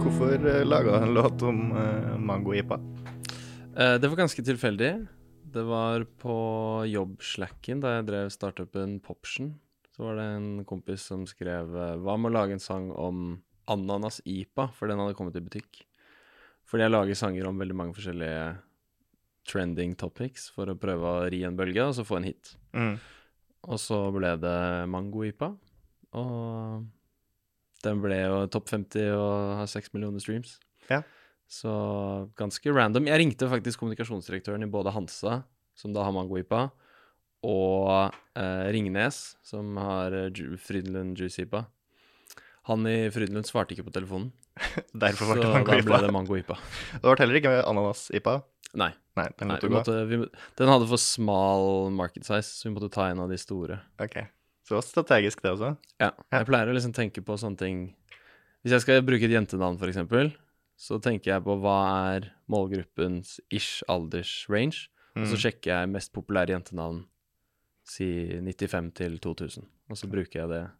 Hvorfor uh, laga du en låt om uh, mango-ipa? Uh, det var ganske tilfeldig. Det var på jobbslacken da jeg drev startupen Poption. Så var det en kompis som skrev eh, Hva med å lage en sang om ananas-ipa? For den hadde kommet i butikk. Fordi jeg lager sanger om veldig mange forskjellige trending topics for å prøve å ri en bølge og så få en hit. Mm. Og så ble det mango-ipa. Og den ble jo topp 50 og har 6 millioner streams. Ja. Så ganske random. Jeg ringte faktisk kommunikasjonsdirektøren i både Hansa, som da har mango-ipa, og eh, Ringnes, som har eh, Ju- Frydenlund Juice-ipa. Han i Frydenlund svarte ikke på telefonen, Derfor så ble det da ble det mango-ipa. Det ble heller ikke ananas-ipa. Nei, Nei, den nei måtte vi den hadde for smal market size, så vi måtte ta en av de store. Ok. Så det var strategisk, det også. Ja, jeg pleier å liksom tenke på sånne ting Hvis jeg skal bruke et jentenavn, for eksempel, så tenker jeg på hva er målgruppens ish alders-range, og så Mm. sjekker jeg mest populære jentenavn, si 95 til 2000, og så bruker jeg det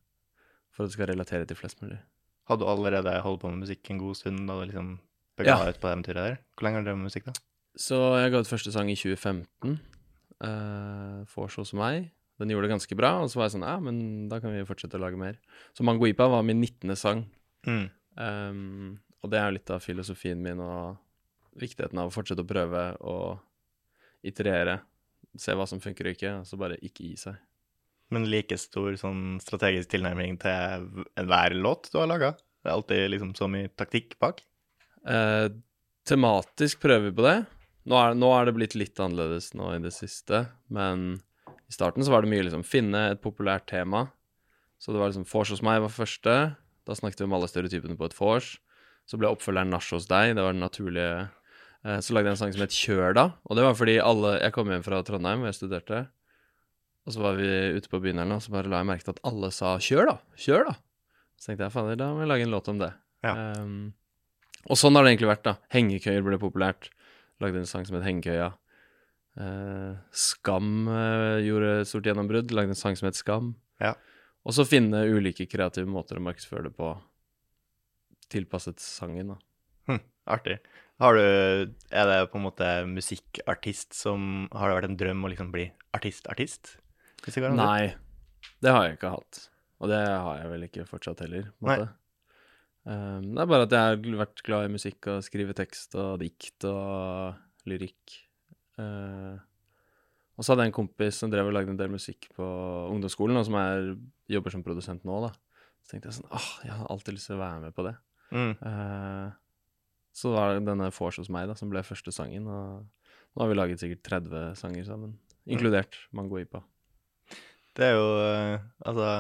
for at det skal relatere til flest mulig. Hadde du allerede holdt på med musikk en god stund da du liksom bega Ja. ut på eventyret der? Hvor lenge har du drevet med musikk, da? Så jeg ga ut første sang i 2015, uh, Får så som meg. Den gjorde det ganske bra, og så var jeg sånn, ja, men da kan vi fortsette å lage mer. Så Mango Ipa var min 19. sang, Mm. Um, og det er jo litt av filosofien min og viktigheten av å fortsette å prøve å iterere, se hva som funker og ikke, og så bare ikke gi seg. Men like stor sånn strategisk tilnærming til enhver låt du har laga? Det er alltid liksom så mye taktikk bak? Eh, tematisk prøver vi på det. Nå er, nå er det blitt litt annerledes nå i det siste, men i starten så var det mye liksom finne et populært tema. Så det var liksom Vors hos meg var første. Da snakket vi om alle stereotypene på et vors. Så ble oppfølgeren Nach hos deg. Det var den naturlige. Eh, så lagde jeg en sang som het Kjør da. Og det var fordi alle Jeg kom hjem fra Trondheim, hvor jeg studerte. Og så var vi ute på byen eller noe, så bare la jeg merke til at alle sa 'kjør, da'. Kjør, da. Så tenkte jeg fader, da må jeg lage en låt om det. Ja. Um, og sånn har det egentlig vært, da. Hengekøyer ble populært. Lagde en sang som het Hengekøya. Eh, Skam uh, gjorde stort gjennombrudd. Lagde en sang som het Skam. Ja. Og så finne ulike kreative måter å markedsføre det på, tilpasset sangen, da. Hm, artig. Har du Er det på en måte musikkartist som Har det vært en drøm å liksom bli artist-artist? Nei, det har jeg ikke hatt. Og det har jeg vel ikke fortsatt heller, på en måte. Um, det er bare at jeg har vært glad i musikk og skrive tekst og dikt og lyrikk. Eh, og så hadde jeg en kompis som drev og lagde en del musikk på ungdomsskolen, og som er, jobber som produsent nå, da. Så tenkte jeg sånn åh, jeg har alltid lyst til å være med på det. Mm. Uh, så var det denne Vors hos meg, da, som ble første sangen, og nå har vi laget sikkert 30 sanger sammen, inkludert Mango Ipa. Det er jo eh, altså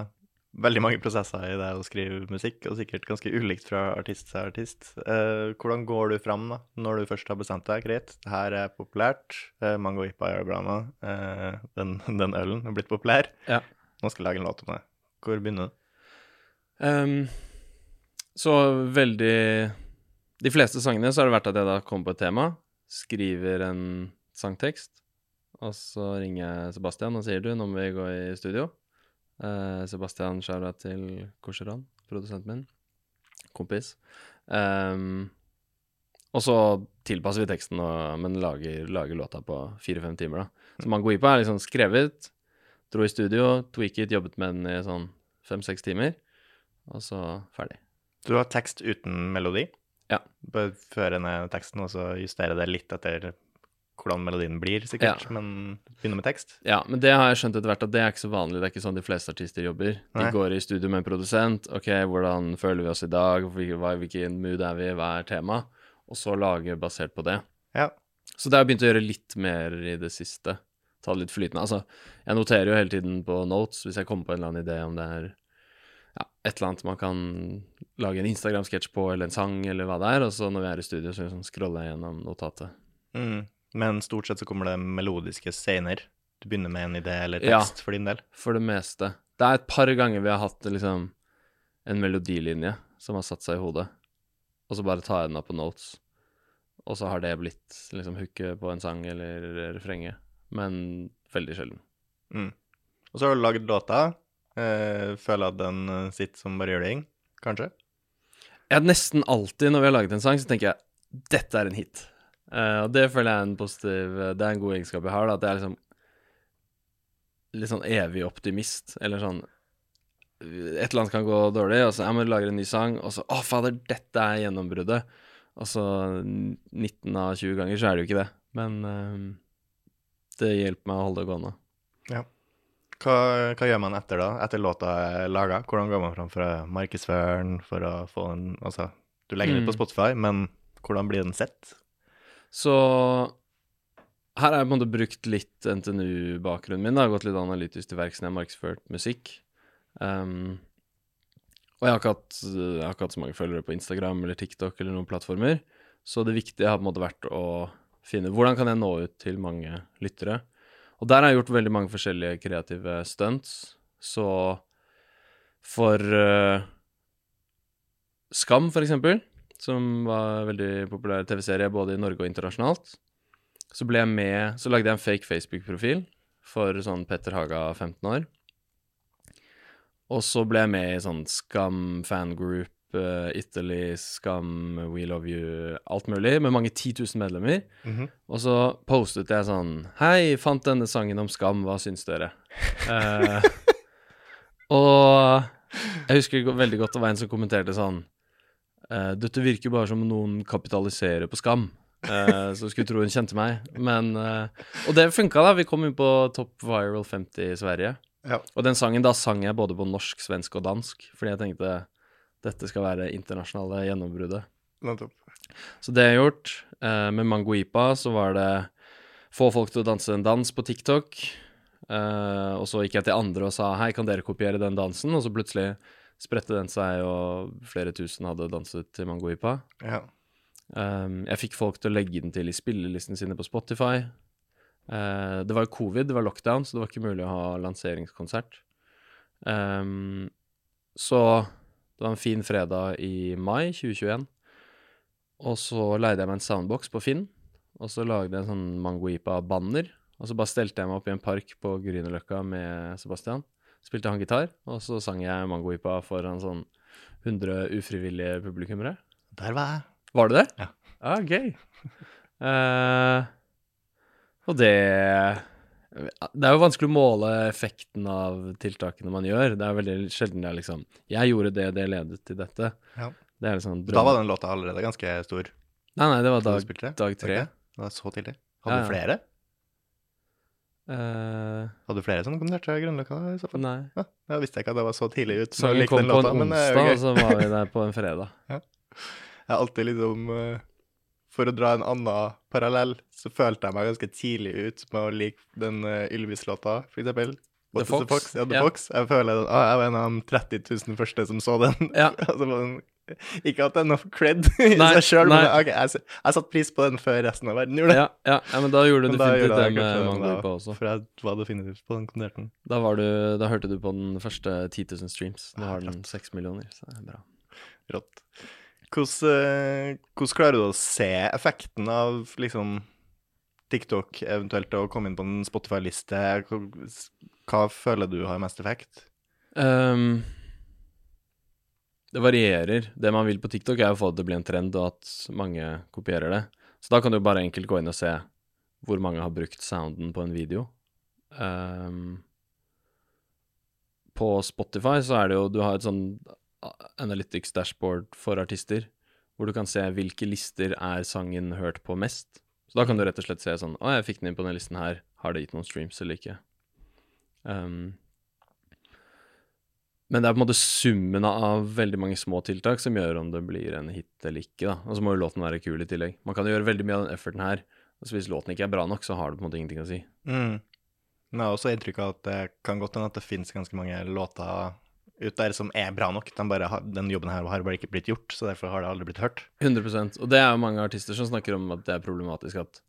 veldig mange prosesser i det å skrive musikk, og sikkert ganske ulikt fra artist til artist. Eh, hvordan går du fram da, når du først har bestemt deg? Greit, det her er populært. Eh, Mango Ipa bra nå. Eh, den, den ølen er blitt populær. Ja. Nå skal jeg lage en låt om det. Hvor begynner du? Um, så veldig De fleste sangene så har det vært at jeg da kommer på et tema, skriver en sangtekst, og så ringer jeg Sebastian og sier du, nå må vi gå i studio. Eh, Sebastian Sjaura til Korseran, produsenten min. Kompis. Um, og så tilpasser vi teksten, og, men lager, lager låta på fire-fem timer, da. Så Mango Ipa er liksom skrevet, dro i studio, tweaket, jobbet med den i sånn fem-seks timer, og så ferdig. Du har tekst uten melodi. Ja. Bør føre ned teksten, og så justere det litt etter hvordan melodien blir, sikkert. Ja. Men begynne med tekst. Ja, men det har jeg skjønt etter hvert at det er ikke så vanlig. Det er ikke sånn de fleste artister jobber. De Nei. går i studio med en produsent. Ok, hvordan føler vi oss i dag? Hvilken mood er vi? Hva er temaet? Og så lage basert på det. Ja. Så det har jeg begynt å gjøre litt mer i det siste. Ta det litt flytende. Altså, jeg noterer jo hele tiden på notes hvis jeg kommer på en eller annen idé om det er ja, et eller annet man kan lage en Instagram-sketsj på, eller en sang, eller hva det er. Og så når vi er i studio, så liksom scroller jeg gjennom notatet. Mm. Men stort sett så kommer det melodiske scener. Du begynner med en idé eller Ja. tekst for din del. For det meste. Det er et par ganger vi har hatt liksom en melodilinje som har satt seg i hodet, og så bare tar jeg den opp på notes. Og så har det blitt liksom hooket på en sang eller refrenget. Men veldig sjelden. Mm. Og så har du lagd låta. Eh, føler at den eh, sitter som bare juling, kanskje? Jeg nesten alltid når vi har laget en sang, så tenker jeg dette er en hit. Eh, og det føler jeg er en positiv Det er en god egenskap jeg har, da, at jeg er liksom litt sånn evig optimist, eller sånn Et eller annet kan gå dårlig, og så jeg må lage en ny sang, og så Å, fader, dette er gjennombruddet. Og så 19 av 20 ganger så er det jo ikke det. Men uh, det hjelper meg å holde det gående. Hva, hva gjør man etter, da? Etter låta er laga? Hvordan går man fram for å markedsføre den for å få den Altså, du legger den ut på Mm. Spotify, men hvordan blir den sett? Så her har jeg på en måte brukt litt NTNU-bakgrunnen min. Jeg har gått litt analytisk til verks når jeg har markedsført musikk. Um, og jeg har, hatt, jeg har ikke hatt så mange følgere på Instagram eller TikTok eller noen plattformer. Så det viktige har på en måte vært å finne hvordan kan jeg nå ut til mange lyttere. Og der har jeg gjort veldig mange forskjellige kreative stunts. Så for uh, Skam, for eksempel, som var en veldig populær TV-serie både i Norge og internasjonalt, så ble jeg med Så lagde jeg en fake Facebook-profil for sånn Petter Haga 15 år. Og så ble jeg med i sånn Skam fangroup, uh, Italy, Skam, We Love You, alt mulig, med mange 10 000 medlemmer. Mhm. Og så postet jeg sånn Hei, fant denne sangen om skam, hva syns dere? Eh, og jeg husker veldig godt det var en som kommenterte sånn eh, Dette virker bare som noen kapitaliserer på skam. Uh, så skulle tro hun kjente meg. Men uh, Og det funka, da. Vi kom inn på Top Viral 50 i Sverige. Ja. Og den sangen, da sang jeg både på norsk, svensk og dansk, fordi jeg tenkte dette skal være internasjonale gjennombruddet. Så det jeg har gjort Uh, med Mangoipa, så var det få folk til å danse en dans på TikTok. Og så gikk jeg til andre og sa hei, kan dere kopiere den dansen? Og så plutselig spredte den seg, og flere tusen hadde danset til Mangoipa. Ja. Um, jeg fikk folk til å legge den til i spillelistene sine på Spotify. Uh, det var jo covid, det var lockdown, så det var ikke mulig å ha lanseringskonsert. Um, så det var en fin fredag i mai 2021. Og så leide jeg meg en soundbox på Finn, og så lagde jeg en sånn Mangoipa-banner. Og så bare stelte jeg meg opp i en park på Grünerløkka med Sebastian. Spilte han gitar, og så sang jeg Mangoipa foran sånn 100 ufrivillige publikummere. Der var jeg. Var det det? Ja. Ah, gøy. Uh, og det Det er jo vanskelig å måle effekten av tiltakene man gjør. Det er veldig sjelden det er liksom Jeg gjorde det, det ledet til dette. Ja. Det liksom Da var den låta allerede ganske stor. Nei, nei, det var dag, dag tre. det? Var så tidlig. Hadde Ja, du ja. flere? Eh, Hadde du flere som konserter i så nei. Ja, jeg visste ikke at det var så tidlig ut. Så vi Sangen kom den på en låta, er jo onsdag, og så var vi der på en fredag. Jeg er alltid liksom eh, For å dra en annen parallell, så følte jeg meg ganske tidlig ut med å like den Ylvis-låta, for eksempel. What the Fox? Ja, The Ja. Fox. Jeg føler ah, jeg var en av de 30 000 første som så den. Ja. altså, men, ikke at det er noe cred i Nei, seg sjøl, men okay, ok, jeg, jeg satte pris på den før resten av verden gjorde det. Ja, ja, ja, men da gjorde du definitivt det med Mangoipa også. For jeg var definitivt på den konserten. Da, var du, da hørte du på den første 10 000 streams. Nå har den rått. 6 millioner, så det er bra. Rått. Hvordan, eh, hvordan klarer du å se effekten av liksom TikTok, eventuelt å komme inn på en Spotify-liste? Hva, føler du har mest effekt? Ehm, det varierer. Det man vil på TikTok, er å få det til å bli en trend, og at mange kopierer det. Så da kan du bare enkelt gå inn og se hvor mange har brukt sounden på en video. Um, på Spotify så er det jo Du har et sånn analytics dashboard for artister, hvor du kan se hvilke lister er sangen hørt på mest. Så da kan du rett og slett se sånn Å, jeg fikk den inn på den listen her. Har det gitt noen streams eller ikke? Ehm, men det er på en måte summen av veldig mange små tiltak som gjør om det blir en hit eller ikke. da. Og så må jo låten være kul i tillegg. Man kan jo gjøre veldig mye av den efforten her. Altså Hvis låten ikke er bra nok, så har det på en måte ingenting å si. Mm. Men jeg har også inntrykk av at det kan godt hende at det finnes ganske mange låter ut der som er bra nok. Den, har, den jobben her har bare ikke blitt gjort, så derfor har det aldri blitt hørt. 100% Og det er jo mange artister som snakker om at det er problematisk at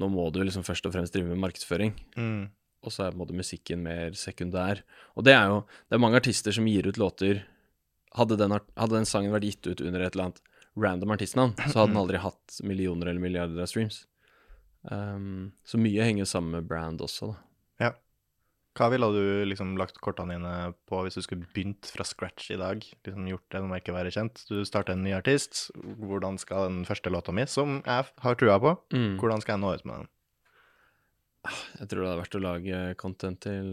nå må du liksom først og fremst drive med markedsføring, Mm. Og så er på en måte musikken mer sekundær. Og det er jo Det er mange artister som gir ut låter Hadde den, hadde den sangen vært gitt ut under et eller annet random artistnavn, så hadde den aldri hatt millioner eller milliarder av streams. Um, så mye henger sammen med brand også, da. Ja. Hva ville du liksom lagt kortene dine på hvis du skulle begynt fra scratch i dag? Liksom gjort det når ikke være kjent. Du starter en ny artist. Hvordan skal den første låta mi, som jeg har trua på, Mm. hvordan skal jeg nå ut med den? Jeg tror det hadde vært å lage content til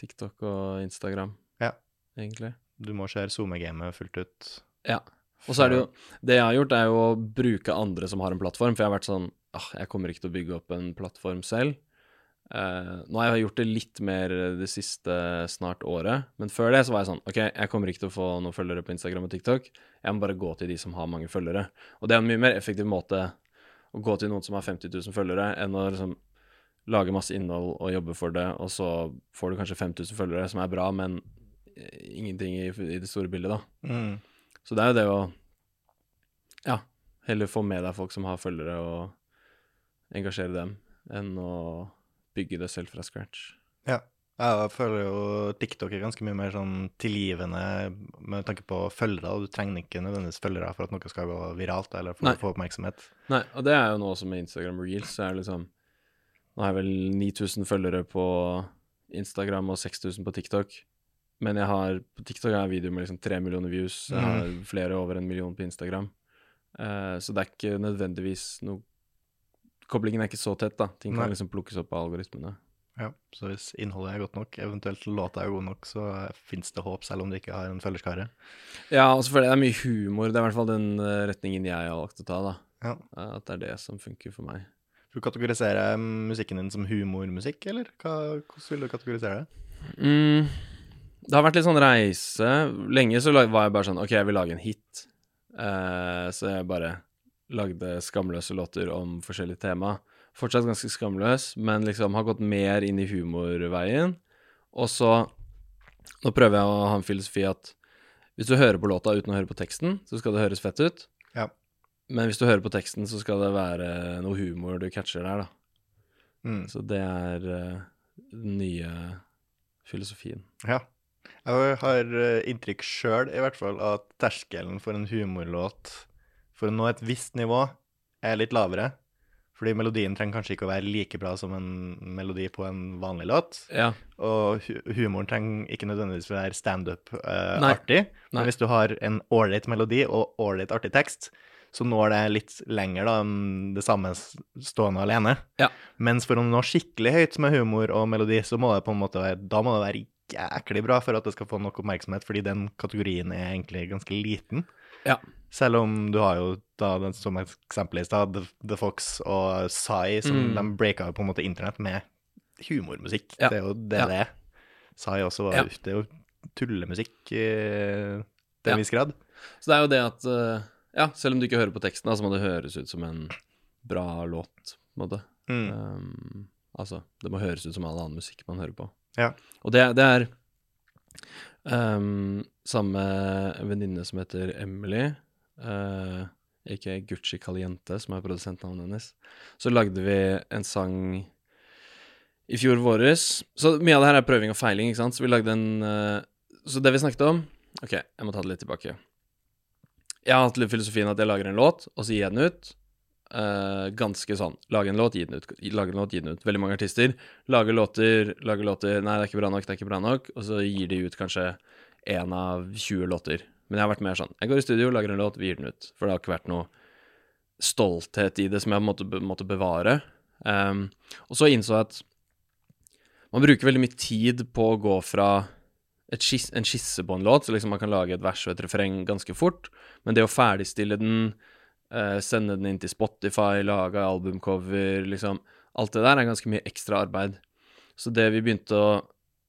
TikTok og Instagram, Ja. egentlig. Du må se SoMe-gamet fullt ut. Ja. Og så er det jo Det jeg har gjort, er jo å bruke andre som har en plattform, for jeg har vært sånn ah, Jeg kommer ikke til å bygge opp en plattform selv. Uh, nå har jeg gjort det litt mer det siste snart året, men før det så var jeg sånn OK, jeg kommer ikke til å få noen følgere på Instagram og TikTok. Jeg må bare gå til de som har mange følgere. Og det er en mye mer effektiv måte å gå til noen som har 50 000 følgere, enn å liksom lage masse innhold og jobbe for det, og så får du kanskje 5000 følgere, som er bra, men eh, ingenting i, i det store bildet, da. Mm. Så det er jo det å Ja, heller få med deg folk som har følgere, og engasjere dem, enn å bygge det selv fra scratch. Ja. Jeg føler jo TikTok er ganske mye mer sånn tilgivende med tanke på følgere. og Du trenger ikke nødvendigvis følgere for at noe skal gå viralt eller for Nei. å få oppmerksomhet. Nei, og det er jo nå også med Instagram Reels, så er det liksom Nå har jeg vel 9000 følgere på Instagram og 6000 på TikTok. Men jeg har på TikTok har jeg videoer med liksom 3 millioner views. Jeg har flere over en million på Instagram. Uh, så det er ikke nødvendigvis noe Koblingen er ikke så tett, da. Ting kan Nei. liksom plukkes opp av algoritmene. Ja, Så hvis innholdet er godt nok, eventuelt låta er god nok, så fins det håp, selv om du ikke har en følgerskare. Ja, og selvfølgelig det er mye humor. Det er i hvert fall den eh, retningen jeg har valgt å ta, da. Ja. Eh, At det er det som funker for meg. Du kategorisere musikken din som humormusikk, eller hva, hvordan vil du kategorisere det? Mm, det har vært litt sånn reise. Lenge så var jeg bare sånn OK, jeg vil lage en hit. Uh, så jeg bare lagde skamløse låter om forskjellige tema. Fortsatt ganske skamløs, men liksom har gått mer inn i humorveien. Og så Nå prøver jeg å ha en filosofi at hvis du hører på låta uten å høre på teksten, så skal det høres fett ut. Men hvis du hører på teksten, så skal det være noe humor du catcher der, da. Mm. Så det er uh, den nye filosofien. Ja. Jeg har eh, inntrykk sjøl, i hvert fall, at terskelen for en humorlåt for å nå et visst nivå er litt lavere. Fordi melodien trenger kanskje ikke å være like bra som en melodi på en vanlig låt. Ja. Og hu humoren trenger ikke nødvendigvis være Nei. standup-artig. Uh, Men hvis du har en ålreit melodi og ålreit artig tekst, så når det litt lenger da enn det samme stående alene. Ja. Mens for å nå skikkelig høyt med humor og melodi, så må det på en måte være, da må det være jæklig bra for at det skal få nok oppmerksomhet, fordi den kategorien er egentlig ganske liten. Ja. Selv om du har jo da, som eksempel i stad, The, The Fox og Psy, som Mm. de breaka jo på en måte internett med humormusikk. Ja. Det er jo det Ja. det er. Psy også var Ja. Det er jo tullemusikk i til en viss grad. Så det er jo det at eh, Ja, selv om du ikke hører på teksten, så altså, må det høres ut som en bra låt, på en måte. Mm. Um, altså, det må høres ut som all annen musikk man hører på. Ja. Og det, det er um, samme venninne som heter Emily, uh, ikke Gucci Caliente, som er produsentnavnet hennes. Så lagde vi en sang i fjor våres. Så mye av det her er prøving og feiling, ikke sant. Så vi lagde en uh, Så det vi snakket om Ok, jeg må ta det litt tilbake. Jeg har hatt litt filosofien at jeg lager en låt, og så gir jeg den ut. Uh, ganske sånn. Lage en låt, gi den ut. Lage en låt, gi den ut. Veldig mange artister lager låter, lager låter Nei, det er ikke bra nok, det er ikke bra nok. Og så gir de ut kanskje én av 20 låter. Men jeg har vært mer sånn. Jeg går i studio, lager en låt, vi gir den ut. For det har ikke vært noe stolthet i det som jeg måtte, måtte bevare. Um, og så innså jeg at man bruker veldig mye tid på å gå fra et skis, en skisse på en låt, så liksom man kan lage et vers og et refreng ganske fort, men det å ferdigstille den, eh, sende den inn til Spotify, lage albumcover, liksom Alt det der er ganske mye ekstra arbeid. Så det vi begynte å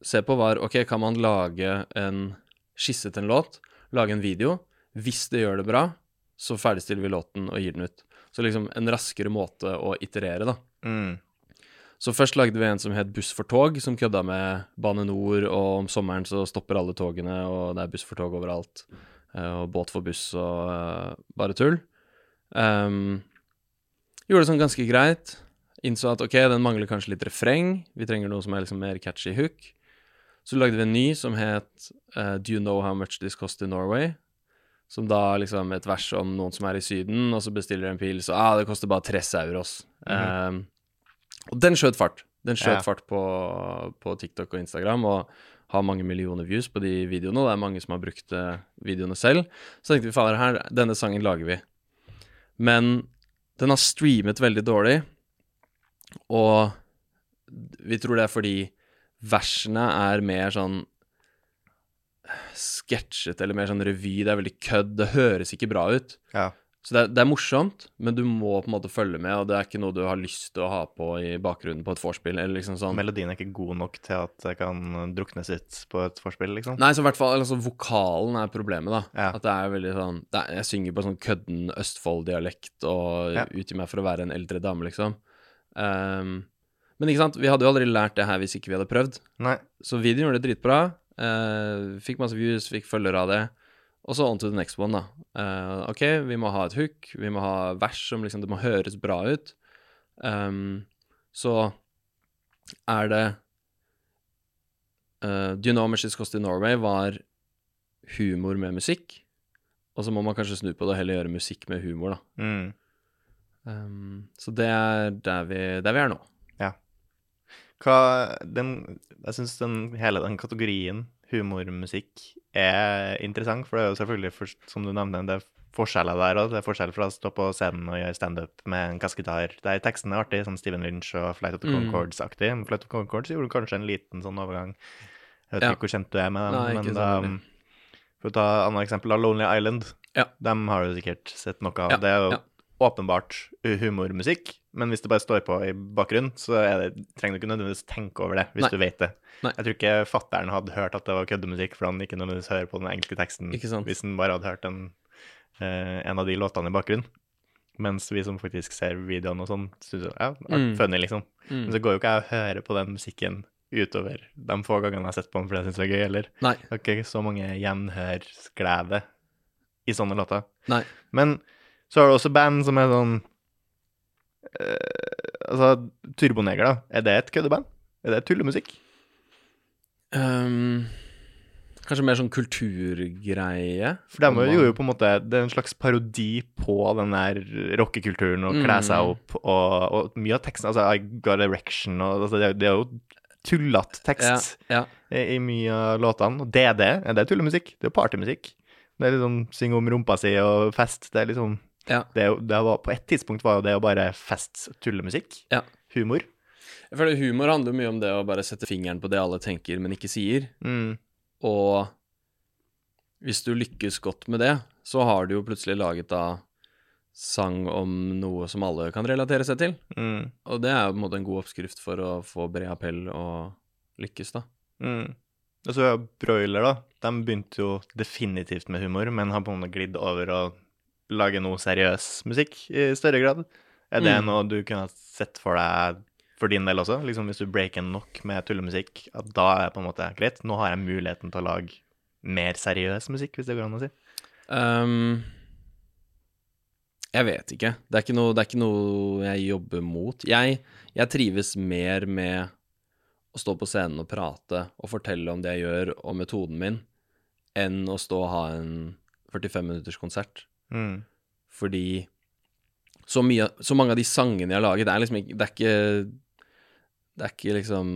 se på, var OK, kan man lage en skisse til en låt, lage en video? Hvis det gjør det bra, så ferdigstiller vi låten og gir den ut. Så liksom en raskere måte å iterere, da. Mm. Så først lagde vi en som het Buss for tog, som kødda med Bane Nor, og om sommeren så stopper alle togene, og det er buss for tog overalt. eh, Og båt for buss og uh, bare tull. Um, gjorde det sånn ganske greit. Innså at ok, den mangler kanskje litt refreng. Vi trenger noe som er liksom mer catchy hook. Så lagde vi en ny som het uh, Do you know how much this cost in Norway? Som da liksom et vers om noen som er i Syden, og så bestiller en pils, og ah, det koster bare 3 euros. Ehm, og den skjøt fart. Den skjøt Ja. fart på, på TikTok og Instagram og har mange millioner views på de videoene. Og det er mange som har brukt eh, videoene selv. Så tenkte vi fader, her, denne sangen lager vi. Men den har streamet veldig dårlig, og vi tror det er fordi versene er mer sånn sketsjete eller mer sånn revy. Det er veldig kødd. Det høres ikke bra ut. Ja. Så det er, det er morsomt, men du må på en måte følge med, og det er ikke noe du har lyst til å ha på i bakgrunnen på et vorspiel, liksom sånn. Melodien er ikke god nok til at det kan druknes ut på et forspill, liksom. Nei, så i hvert fall altså, vokalen er problemet, da. Ja. At det er veldig sånn er, Jeg synger på sånn kødden Østfold-dialekt og Ja. utgir meg for å være en eldre dame, liksom. Um, men ikke sant, vi hadde jo aldri lært det her hvis ikke vi hadde prøvd. Nei. Så videoen gjorde det dritbra. Uh, fikk masse views, fikk følgere av det. Og så on to the next one, da. Uh, OK, vi må ha et hook, vi må ha vers som liksom Det må høres bra ut. Um, så er det uh, Do you know this cost in Norway var humor med musikk. Og så må man kanskje snu på det og heller gjøre musikk med humor, da. Mm. Um, så det er der vi, der vi er nå. Hva den Jeg syns den, hele den kategorien humormusikk er interessant, for det er jo selvfølgelig, for, som du nevner, det er forskjeller der òg. Det er forskjell fra å stå på scenen og gjøre standup med en kassegitar. Der teksten er artig, som Steven Lynch og Flight of the Mm. Concords-aktig. Men Flight of the Concords gjorde kanskje en liten sånn overgang. Jeg vet Ja. ikke hvor kjent du er med dem, Nei, men da. For å ta et annet eksempel, av Lonely Island. Ja. Dem har du sikkert sett noe av. Ja, Det er jo åpenbart humormusikk, men hvis det bare står på i bakgrunnen, så er det, trenger du ikke nødvendigvis tenke over det, hvis Nei. du vet det. Nei. Jeg tror ikke fatteren hadde hørt at det var køddemusikk, for han ikke nødvendigvis hører på den engelske teksten hvis han bare hadde hørt en, eh, en av de låtene i bakgrunnen. Mens vi som faktisk ser videoene og sånn, syns ja, Mm. funny, liksom. Men Mm. så går jo ikke jeg og hører på den musikken utover de få gangene jeg har sett på den fordi jeg syns det er gøy, eller Nei. det er ikke så mange gjenhørsglede i sånne låter. Nei. Men så har du også band som er sånn Altså, Turboneger, da. Er det et køddeband? Er det tullemusikk? Um, kanskje mer sånn kulturgreie. For de gjorde jo på en måte Det er en slags parodi på den der rockekulturen og kle seg Mm. opp og, og mye av teksten Altså, I Got Erection og altså, det, er- det er jo tullete tekst Ja, ja. i, i mye av låtene. Og DD, er det tullemusikk? Det er jo partymusikk. Det er liksom synge om rumpa si og fest. Det er liksom Ja. det, det var, På et tidspunkt var jo det å bare fest tullemusikk. Ja. Humor. Jeg føler humor handler mye om det å bare sette fingeren på det alle tenker, men ikke sier. Mm. Og hvis du lykkes godt med det, så har du jo plutselig laget da sang om noe som alle kan relatere seg til. Mm. Og det er jo på en måte en god oppskrift for å få bred appell og lykkes, da. Mm. Og så er Broiler, da. De begynte jo definitivt med humor, men har på en måte glidd over å lage noe seriøs musikk i større grad. Er det Mm. noe du kunne sett for deg for din del også? Liksom Hvis du breaker nok med tullemusikk, at da er det på en måte greit. Nå har jeg muligheten til å lage mer seriøs musikk, hvis det går an å si. Um, jeg vet ikke. Det er ikke, noe, det er ikke noe jeg jobber mot. Jeg, jeg trives mer med å stå på scenen og prate og fortelle om det jeg gjør, og metoden min, enn å stå og ha en 45 minutters konsert. Mm. Fordi så, mye, så mange av de sangene jeg har laget, det er liksom ikke Det er ikke, det er ikke liksom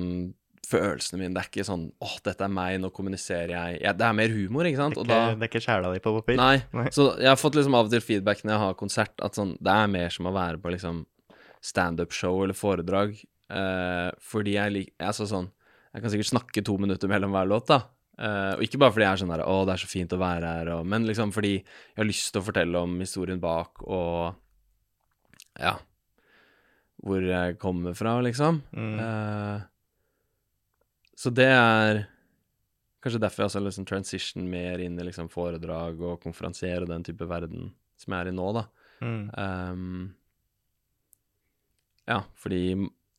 følelsene mine. Det er ikke sånn åh, dette er meg, nå kommuniserer jeg. Ja, det er mer humor, ikke sant? Det, er ikke, da det er ikke sjela di på papir. Nei. Nei. Så jeg har fått liksom av og til feedback når jeg har konsert, at sånn, det er mer som å være på liksom standup-show eller foredrag. Eh, fordi jeg liker Altså sånn Jeg kan sikkert snakke to minutter mellom hver låt, da. Eh, og ikke bare fordi jeg er sånn der Å, det er så fint å være her, og Men liksom fordi jeg har lyst til å fortelle om historien bak, og Ja. Hvor jeg kommer fra, liksom. Mm. Uh, så det er kanskje derfor jeg også liksom transition mer inn i liksom foredrag og konferansier og den type verden som jeg er i nå, da. Mm. Um, ja, fordi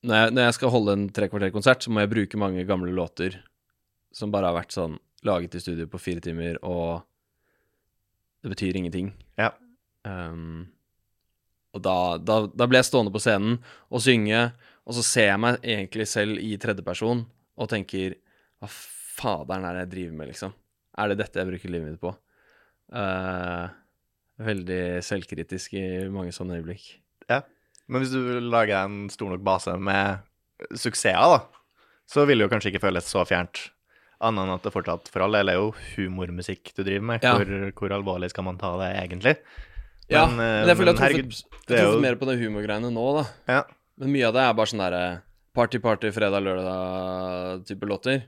når jeg, når jeg skal holde en tre kvarter konsert, så må jeg bruke mange gamle låter som bare har vært sånn laget i studio på fire timer, og det betyr ingenting. Ja. Um, og da, da, da ble jeg stående på scenen og synge, og så ser jeg meg egentlig selv i tredjeperson og tenker Hva faderen er det jeg driver med, liksom? Er det dette jeg bruker livet mitt på? Uh, veldig selvkritisk i mange sånne øyeblikk. Ja, Men hvis du lager en stor nok base med suksesser, da, så vil det jo kanskje ikke føles så fjernt. Annet enn at det fortsatt for all del er jo humormusikk du driver med. Ja. Hvor, hvor alvorlig skal man ta det egentlig? Ja, Men, men, eh, jeg føler jeg har truffet, er jo- mer på det humorgreiene nå, da. Ja. Men mye av det er bare sånn derre party, party, fredag, lørdag-type låter.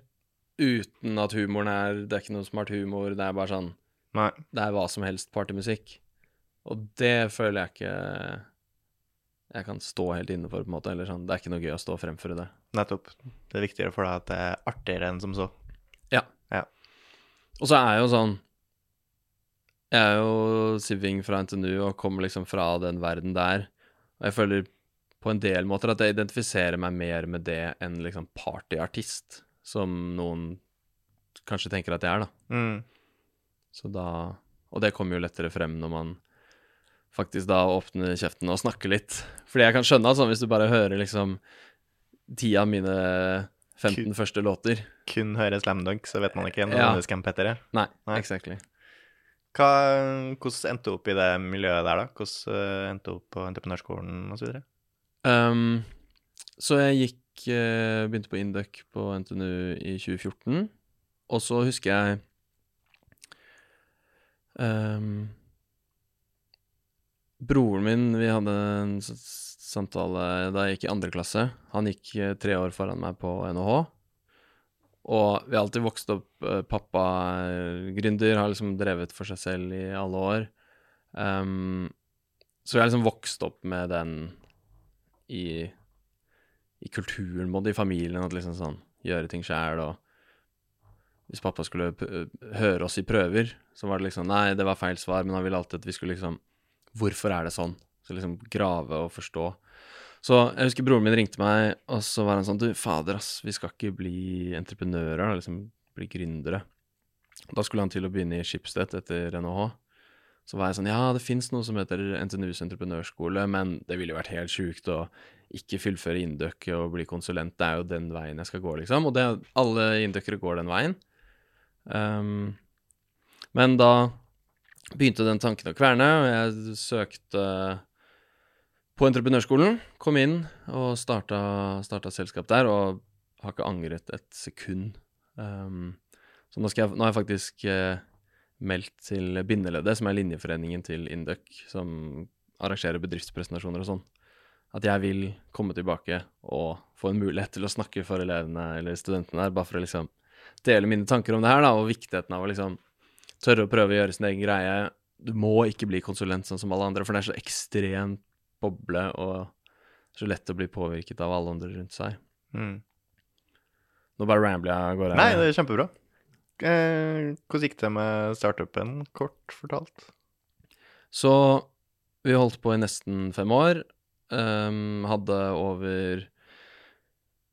Uten at humoren er Det er ikke noe smart humor, det er bare sånn Nei. Det er hva som helst partymusikk. Og det føler jeg ikke jeg kan stå helt inne for, på en måte. Eller sånn. Det er ikke noe gøy å stå og fremføre det. Nettopp. Det er viktigere for deg at det er artigere enn som så. Og så er jeg jo sånn Jeg er jo siving fra NTNU og kommer liksom fra den verden der. Og jeg føler på en del måter at jeg identifiserer meg mer med det enn liksom partyartist, som noen kanskje tenker at jeg er, da. Mm. Så da Og det kommer jo lettere frem når man faktisk da åpner kjeften og snakker litt. Fordi jeg kan skjønne at sånn hvis du bare hører liksom ti av mine 15 første låter Kun hører Slam Dunk, så vet man ikke Ja. nødvendigvis hvem Petter er. Nei, Nei. exactly. Hva, hvordan endte du opp i det miljøet der, da? Hvordan eh, endte du opp på entreprenørskolen osv.? Um, så jeg gikk eh, Begynte på Induc på NTNU i 2014. Og så husker jeg um, Broren min, vi hadde en samtale da jeg gikk i andre klasse. Han gikk eh, tre år foran meg på NHH. Og vi har alltid vokst opp eh, Pappa er gründer, har liksom drevet for seg selv i alle år. Um, så jeg har liksom vokst opp med den i, i kulturen, både i familien, at liksom sånn Gjøre ting sjæl, og hvis pappa skulle høre oss i prøver, så var det liksom Nei, det var feil svar, men han ville alltid at vi skulle liksom Hvorfor er det sånn? Så liksom grave og forstå. Så jeg husker broren min ringte meg, og så var han sånn Du, fader, ass, vi skal ikke bli entreprenører, da, liksom bli gründere. Da skulle han til å begynne i Schibsted etter NHH. Så var jeg sånn Ja, det fins noe som heter NTNUs entreprenørskole, men det ville jo vært helt sjukt å ikke fullføre Induc og bli konsulent. Det er jo den veien jeg skal gå, liksom. Og det, alle inndøkkere går den veien. Um, men da begynte den tanken å kverne, og jeg søkte på entreprenørskolen. Kom inn og starta, starta selskap der, og har ikke angret et sekund. Um, så nå, jeg, nå har jeg faktisk uh, meldt til Bindeleddet, som er linjeforeningen til Induc, som arrangerer bedriftspresentasjoner og sånn, at jeg vil komme tilbake og få en mulighet til å snakke for elevene eller studentene der, bare for å liksom dele mine tanker om det her, da, og viktigheten av å liksom tørre å prøve å gjøre sin egen greie. Du må ikke bli konsulent sånn som alle andre, for det er så ekstremt boble og så lett å bli påvirket av alle andre rundt seg. Mm. Nå bare rambler jeg av gårde. Nei, det er kjempebra. Eh, hvordan gikk det med startupen, kort fortalt? Så vi holdt på i nesten fem år. Um, hadde over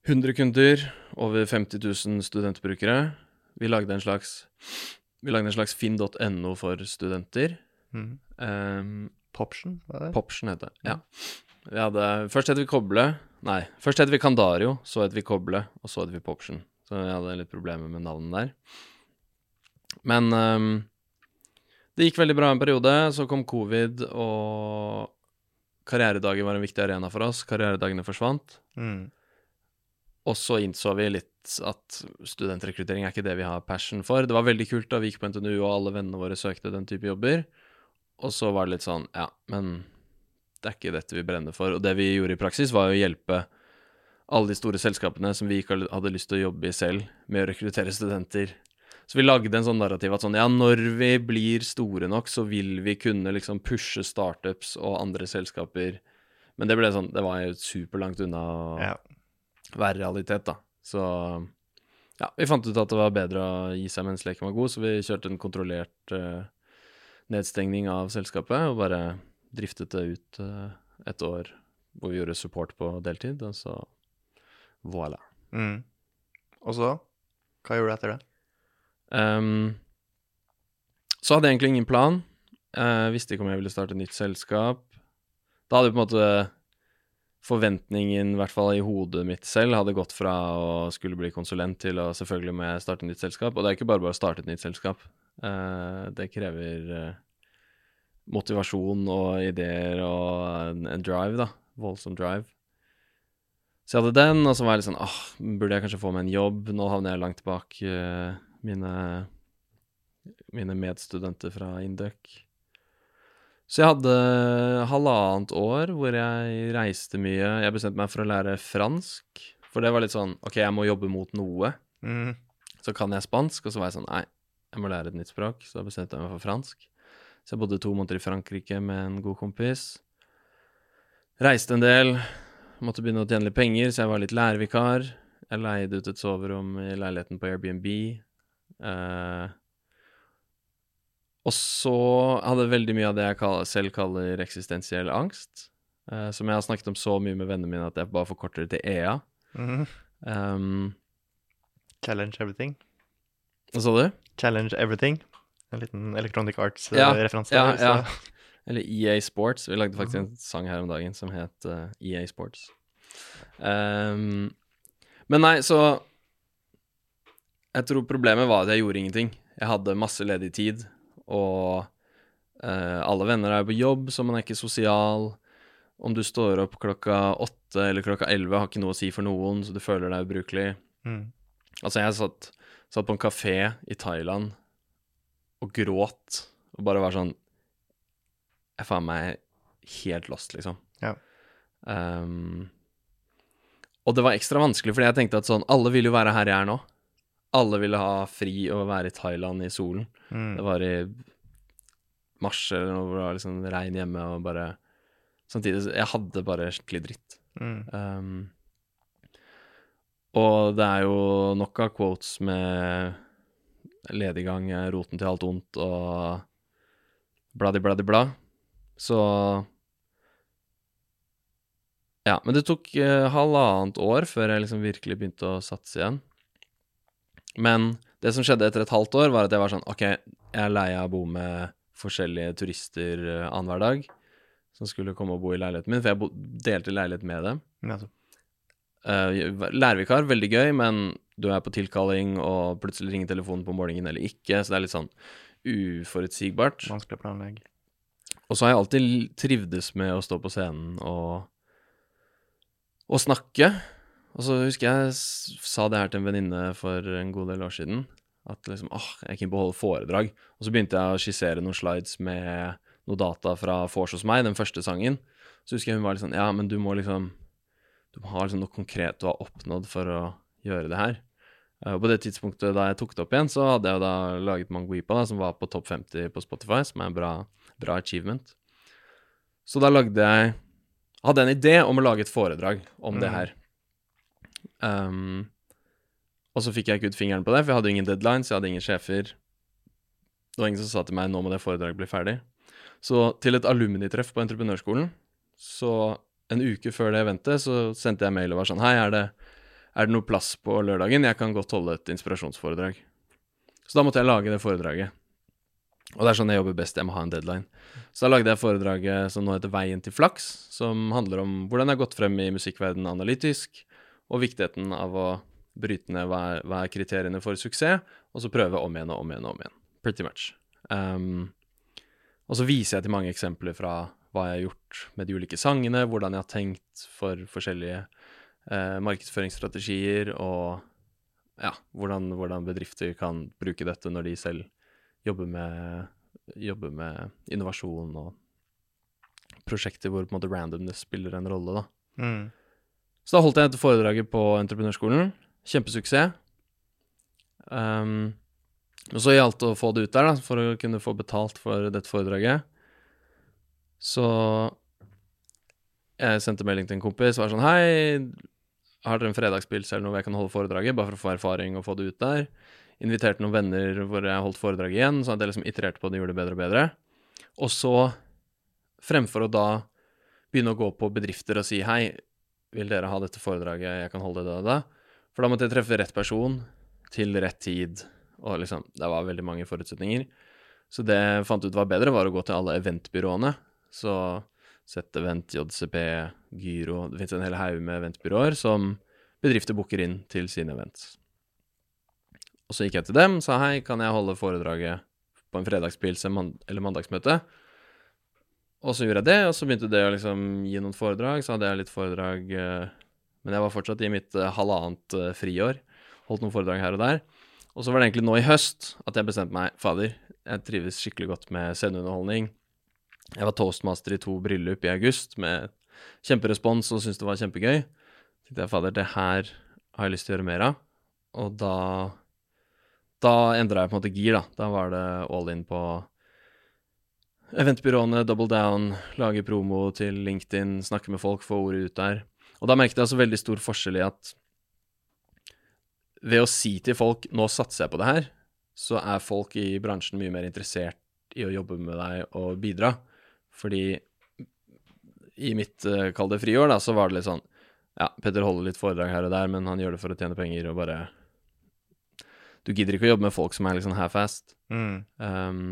100 kunder, over 50 000 studentbrukere. Vi lagde en slags Vi slags finn.no for studenter. Mm. Um, Poption? Poption heter det. Ja. Vi hadde, først het vi Koble. Nei, først het vi Kandario, så het vi Koble, og så het vi Poption. Så vi hadde litt problemer med navnet der. Men um, det gikk veldig bra en periode. Så kom covid, og karrieredager var en viktig arena for oss. Karrieredagene forsvant. Mm. Og så innså vi litt at studentrekruttering er ikke det vi har passion for. Det var veldig kult da vi gikk på NTNU og alle vennene våre søkte den type jobber. Og så var det litt sånn, ja, men det er ikke dette vi brenner for. Og det vi gjorde i praksis, var å hjelpe alle de store selskapene som vi ikke hadde lyst til å jobbe i selv, med å rekruttere studenter. Så vi lagde en sånn narrativ at sånn, ja, når vi blir store nok, så vil vi kunne liksom pushe startups og andre selskaper. Men det ble sånn, det var jo superlangt unna å Ja. være realitet, da. Så ja, vi fant ut at det var bedre å gi seg mens leken var god, så vi kjørte en kontrollert eh, nedstengning av selskapet og bare driftet det ut eh, et år hvor vi gjorde support på deltid, og så voilà. Mm. Og så? Hva gjorde du etter det? Um, så hadde jeg egentlig ingen plan. Jeg visste ikke om jeg ville starte et nytt selskap. Da hadde på en måte forventningen, i hvert fall i hodet mitt selv, hadde gått fra å skulle bli konsulent til å selvfølgelig må jeg starte et nytt selskap. Og det er ikke bare bare å starte et nytt selskap. Eh, det krever eh, motivasjon og ideer og en, en drive, da. Voldsom drive. Så jeg hadde den, og så var jeg litt sånn åh, burde jeg kanskje få meg en jobb? Nå havner jeg langt bak eh, mine, mine medstudenter fra Induc. Så jeg hadde halvannet år hvor jeg reiste mye. Jeg bestemte meg for å lære fransk, for det var litt sånn OK, jeg må jobbe mot noe. Mm. Så kan jeg spansk, og så var jeg sånn Nei, jeg må lære et nytt språk. Så da bestemte jeg meg for fransk. Så jeg bodde to måneder i Frankrike med en god kompis. Reiste en del. Måtte begynne å tjene litt penger, så jeg var litt lærervikar. Jeg leide ut et soverom i leiligheten på Airbnb. Eh, og så hadde jeg veldig mye av det jeg kaller, selv kaller eksistensiell angst. eh, som jeg har snakket om så mye med vennene mine at jeg bare forkorter det til EA. Mhm. Um, Challenge everything. Hva sa du? Challenge everything. En liten Electronic Arts-referanse. ja, ja. Eller EA Sports. Vi lagde faktisk en sang her om dagen som het uh, EA Sports. Um, men nei, så Jeg tror problemet var at jeg gjorde ingenting. Jeg hadde masse ledig tid, og uh, alle venner er på jobb, så man er ikke sosial. Om du står opp klokka åtte eller klokka elleve, har ikke noe å si for noen, så du føler deg ubrukelig. Mm. Altså, jeg satt, satt på en kafé i Thailand og gråt, og bare var sånn Jeg faen meg helt lost, liksom. Ja. Um, og det var ekstra vanskelig, fordi jeg tenkte at sånn Alle vil jo være her jeg er nå. Alle ville ha fri og være i Thailand i solen. Mm. Det var i mars eller noe hvor det var liksom regn hjemme og bare Samtidig Jeg hadde bare skikkelig dritt. Mm. Um, og det er jo nok av quotes med lediggang roten til alt ondt og bladi-bladi-bla. Så Ja, men det tok eh, halvannet år før jeg liksom virkelig begynte å satse igjen. Men det som skjedde etter et halvt år, var at jeg var sånn OK, jeg er lei av å bo med forskjellige turister uh, annenhver dag som skulle komme og bo i leiligheten min, for jeg delte leilighet med dem. Nettopp. Uh, lærervikar, veldig gøy, men du er på tilkalling, og plutselig ringer telefonen på morgenen eller ikke, så det er litt sånn uforutsigbart. Vanskelig å planlegge. Og så har jeg alltid trivdes med å stå på scenen og, og snakke. Og så husker jeg sa det her til en venninne for en god del år siden. At liksom, åh, jeg er keen på å holde foredrag. Og så begynte jeg å skissere noen slides med noe data fra Fors hos meg, den første sangen. Så husker jeg hun var litt sånn, ja, men du må liksom Du må ha liksom noe konkret du har oppnådd for å gjøre det her. Eh, Og på det tidspunktet da jeg tok det opp igjen, så hadde jeg da laget Manguipa, da, som var på topp 50 på Spotify, som er en bra, bra achievement. Så da lagde jeg Hadde en idé om å lage et foredrag om det Mm. her. Um, og så fikk jeg ikke ut fingeren på det, for jeg hadde ingen deadlines, jeg hadde ingen sjefer. Det var ingen som sa til meg 'nå må det foredraget bli ferdig'. Så til et alumnitreff på entreprenørskolen, så en uke før det eventet, så sendte jeg mail og var sånn 'Hei, er det, er det noe plass på lørdagen? Jeg kan godt holde et inspirasjonsforedrag'. Så da måtte jeg lage det foredraget. Og det er sånn jeg jobber best, jeg må ha en deadline. Så da lagde jeg foredraget som nå heter Veien til flaks, som handler om hvordan jeg har gått frem i musikkverdenen analytisk, og viktigheten av å bryte ned hva er, hva er kriteriene for suksess, og så prøve om igjen og om igjen og om igjen. Pretty much. Um, og så viser jeg til mange eksempler fra hva jeg har gjort med de ulike sangene, hvordan jeg har tenkt for forskjellige eh, markedsføringsstrategier, og ja, hvordan, hvordan bedrifter kan bruke dette når de selv jobber med, jobber med innovasjon og prosjekter hvor på en måte randomness spiller en rolle, da. Mm. Så da holdt jeg dette foredraget på entreprenørskolen. Kjempesuksess. Um, og så gjaldt det å få det ut der, da, for å kunne få betalt for dette foredraget. Så jeg sendte melding til en kompis og var sånn Hei, har dere en fredagspils eller noe jeg kan holde foredraget, bare for å få erfaring og få det ut der? Inviterte noen venner hvor jeg holdt foredraget igjen, sånn at jeg liksom itererte på det og gjorde det bedre og bedre. Og så, fremfor å da begynne å gå på bedrifter og si hei, vil dere ha dette foredraget, jeg kan holde det, da, da. For da måtte jeg treffe rett person til rett tid, og liksom, det var veldig mange forutsetninger. Så det jeg fant ut var bedre, var å gå til alle eventbyråene. Så Z-Event, JCP, Gyro Det finnes en hel haug med eventbyråer som bedrifter booker inn til sine events. Og så gikk jeg til dem, sa hei, kan jeg holde foredraget på en fredagspils eller mandagsmøte? Og så gjorde jeg det, og så begynte det å liksom gi noen foredrag. Så hadde jeg litt foredrag eh, Men jeg var fortsatt i mitt uh, halvannet uh, friår. Holdt noen foredrag her og der. Og så var det egentlig nå i høst at jeg bestemte meg Fader, jeg trives skikkelig godt med sceneunderholdning. Jeg var toastmaster i to bryllup i august med kjemperespons og syntes det var kjempegøy. Så tenkte jeg fader, det her har jeg lyst til å gjøre mer av. Og da Da endra jeg på en måte gir, da. Da var det all in på eventbyråene, double down, lage promo til LinkedIn, snakke med folk, få ordet ut der. Og da merket jeg altså veldig stor forskjell i at ved å si til folk 'nå satser jeg på det her', så er folk i bransjen mye mer interessert i å jobbe med deg og bidra. Fordi i mitt, uh, kall det friår, da, så var det litt sånn Ja, Petter holder litt foredrag her og der, men han gjør det for å tjene penger og bare Du gidder ikke å jobbe med folk som er sånn half-fast. Mm. Um,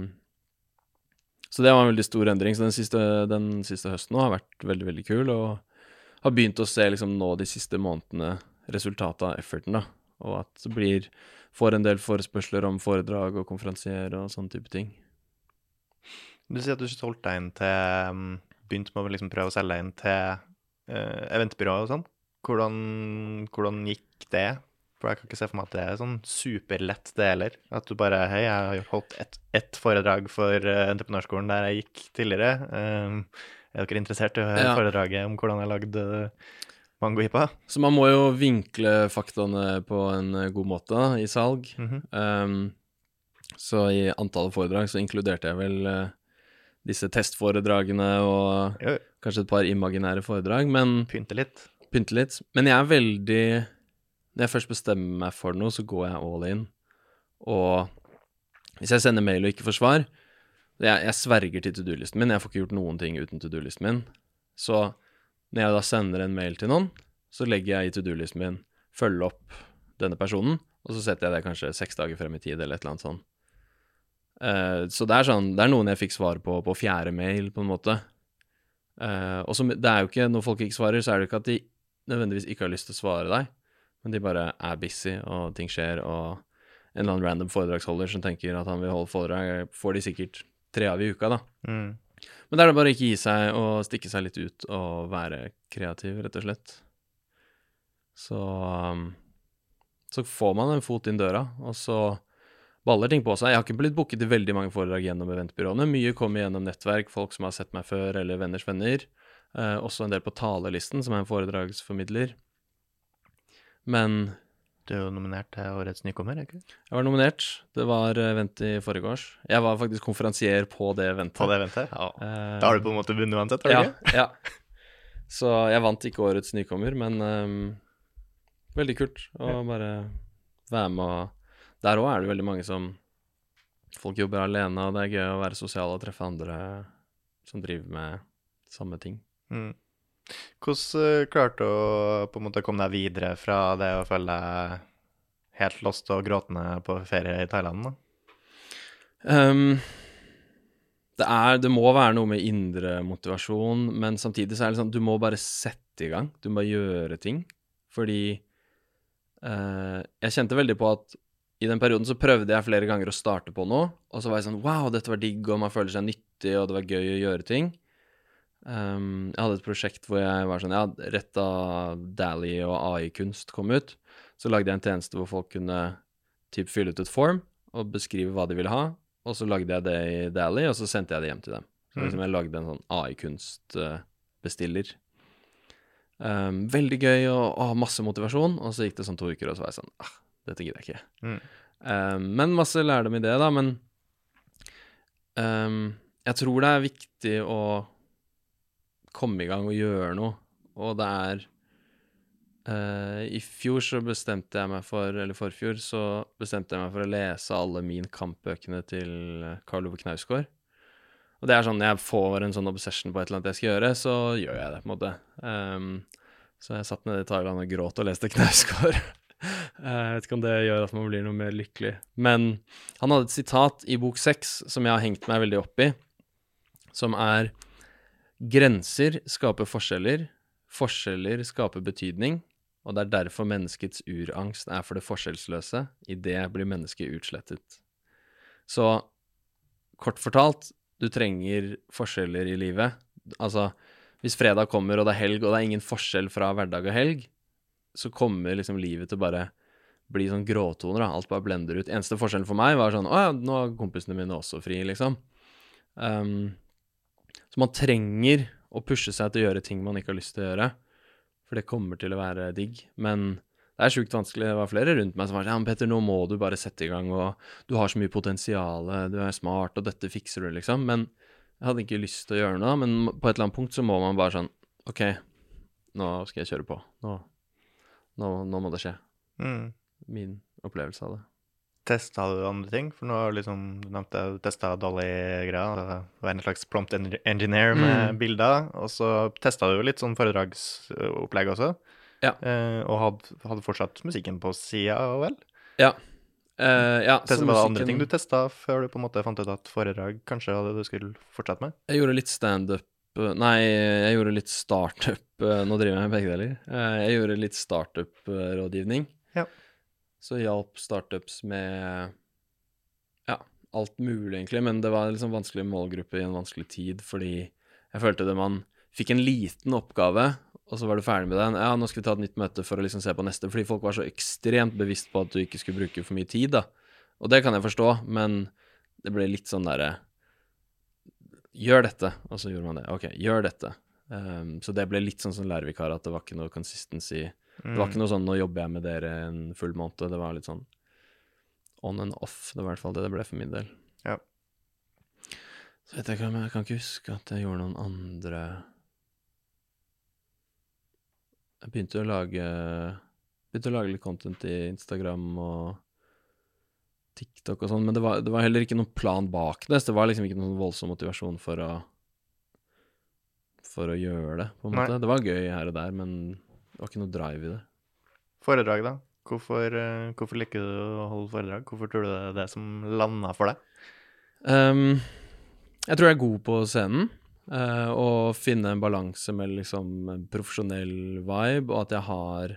så det var en veldig stor endring. Så den siste, den siste høsten nå har vært veldig, veldig kul, og har begynt å se liksom nå de siste månedene resultatet av efforten, da. Og at det blir Får en del forespørsler om foredrag og konferansier og sånne type ting. Du sier at du solgte deg inn til um, Begynte med å liksom prøve å selge deg inn til uh, eventbyrået og sånn. Hvordan, hvordan gikk det? For jeg kan ikke se for meg at det er sånn superlett, det heller. At du bare Hei, jeg har holdt ett et foredrag for uh, entreprenørskolen der jeg gikk tidligere. Uh, er dere interessert i å høre Ja. foredraget om hvordan jeg lagde mangohippa? mangohipa? Så man må jo vinkle faktaene på en eh, god måte i salg. Mhm. Um, så i antallet foredrag så inkluderte jeg vel eh, disse testforedragene og Jo, kanskje et par imaginære foredrag, men pynte litt. pynte litt. Men jeg er veldig Når jeg først bestemmer meg for noe, så går jeg all in. Og hvis jeg sender mail og ikke får svar Jeg, jeg sverger til to do-listen min. Jeg får ikke gjort noen ting uten to do-listen min. Så når jeg da sender en mail til noen, så legger jeg i to do-listen min følge opp denne personen, og så setter jeg det kanskje seks dager frem i tid, eller et eller annet sånt. Eh, så det er sånn Det er noen jeg fikk svar på på fjerde mail, på en måte. Uh, og så det er jo ikke Når folk ikke svarer, så er det ikke at de nødvendigvis ikke har lyst til å svare deg, men de bare er busy, og ting skjer, og en eller annen random foredragsholder som tenker at han vil holde foredrag, får de sikkert tre av i uka, da. Mm. Men da er det bare å ikke gi seg og stikke seg litt ut og være kreativ, rett og slett. Så um, Så får man en fot inn døra, og så baller ting på seg. Jeg har ikke blitt booket i veldig mange foredrag gjennom eventbyråene. Mye kommer gjennom nettverk, folk som har sett meg før, eller venners venner. Eh, også en del på Talelisten, som er en foredragsformidler. Men Du er jo nominert til årets nykommer, er ikke jeg var nominert. Det var event i forgårs. Jeg var faktisk konferansier på det eventet. På det eventet? Ja. Eh, Da har du på en måte vunnet uansett, har du ja, ikke? ja. Så jeg vant ikke årets nykommer, men um, veldig kult å bare være med og Der òg er det veldig mange som Folk jobber alene, og det er gøy å være sosial og treffe andre som driver med samme ting. Mm. Hvordan uh, klarte du å på en måte komme deg videre fra det å føle deg helt lost og gråtende på ferie i Thailand? da? Um, det er Det må være noe med indre motivasjon, men samtidig så er det sånn Du må bare sette i gang. Du må bare gjøre ting. Fordi uh, jeg kjente veldig på at i den perioden så prøvde jeg flere ganger å starte på noe, og så var jeg sånn Wow, dette var digg, og man føler seg nyttig, og det var gøy å gjøre ting. Um, jeg hadde et prosjekt hvor jeg var sånn Ja, rett da Dally og AI-kunst kom ut, så lagde jeg en tjeneste hvor folk kunne typ fylle ut et form og beskrive hva de ville ha, og så lagde jeg det i Dally, og så sendte jeg det hjem til dem. Så Mm. liksom jeg lagde en sånn AI-kunstbestiller. Um, veldig gøy og, og masse motivasjon, og så gikk det sånn to uker, og så var jeg sånn ah, dette gidder jeg ikke. Mm. Um, men masse lærdom i det, da. Men um, jeg tror det er viktig å komme i gang og gjøre noe, og det er uh, I fjor så bestemte jeg meg for, eller forfjor, så bestemte jeg meg for å lese alle Min Kamp-bøkene til eh, Karl Ove Knausgård. Og det er sånn, når jeg får en sånn obsession på et eller annet jeg skal gjøre, så gjør jeg det, på en måte. Um, så jeg satt nede i Thailand og gråt og leste Knausgård. Eh, Jeg vet ikke om det gjør at man blir noe mer lykkelig. Men han hadde et sitat i bok seks som jeg har hengt meg veldig opp i, som er Grenser skaper forskjeller, forskjeller skaper betydning, og det er derfor menneskets urangst er for det forskjellsløse. I det blir mennesket utslettet. Så kort fortalt, du trenger forskjeller i livet. Altså, hvis fredag kommer og det er helg, og det er ingen forskjell fra hverdag og helg, så kommer liksom livet til bare bli sånn gråtoner, da. Alt bare blender ut. Eneste forskjellen for meg var sånn Å ja, nå er kompisene mine også fri, liksom. Um, så man trenger å pushe seg til å gjøre ting man ikke har lyst til å gjøre. For det kommer til å være digg. Men det er sjukt vanskelig. Det var flere rundt meg som var sånn Ja, men Petter, nå må du bare sette i gang, og du har så mye potensial, du er smart, og dette fikser du, liksom. Men jeg hadde ikke lyst til å gjøre noe. Men på et eller annet punkt så må man bare sånn OK, nå skal jeg kjøre på. Nå, nå, nå må det skje. Mm. Min opplevelse av det. Testa du andre ting? For nå har liksom, du nevnte du testa Dolly-greia. altså Være en slags prompt engineer med Mm. bilder. Og så testa du litt sånn foredragsopplegg også. Ja. Eh, og hadde, hadde fortsatt musikken på sida, vel? Ja. Eh, ja, Testa, var det andre ting du testa før du på en måte fant ut at foredrag kanskje var det du skulle fortsette med? Jeg gjorde litt standup Nei, jeg gjorde litt startup eh, Nå driver jeg med begge deler. Eh, Jeg gjorde litt startup-rådgivning. Ja. Så hjalp startups med ja, alt mulig, egentlig. Men det var en liksom vanskelig målgruppe i en vanskelig tid, fordi jeg følte det man fikk en liten oppgave, og så var du ferdig med den. Ja, nå skal vi ta et nytt møte for å liksom se på neste. Fordi folk var så ekstremt bevisst på at du ikke skulle bruke for mye tid, da. Og det kan jeg forstå, men det ble litt sånn derre Gjør dette, og så gjorde man det. Ok, gjør dette. Um, så det ble litt sånn som lærervikar, at det var ikke noe consistency. Det var ikke noe sånn 'nå jobber jeg med dere en full måned'. Det var litt sånn on and off. Det var i hvert fall det det ble for min del. Ja. Så vet jeg ikke, men jeg kan ikke huske at jeg gjorde noen andre Jeg begynte å lage Begynte å lage litt content i Instagram og TikTok og sånn, men det var, det var heller ikke noen plan bak det. Så det var liksom ikke noen voldsom motivasjon for å For å gjøre det, på en Nei. måte. Det var gøy her og der, men det var ikke noe drive i det. Foredrag, da? Hvorfor, eh, hvorfor liker du å holde foredrag? Hvorfor tror du det er det som landa for deg? Um, jeg tror jeg er god på scenen. Uh, og finne en balanse med liksom profesjonell vibe, og at jeg har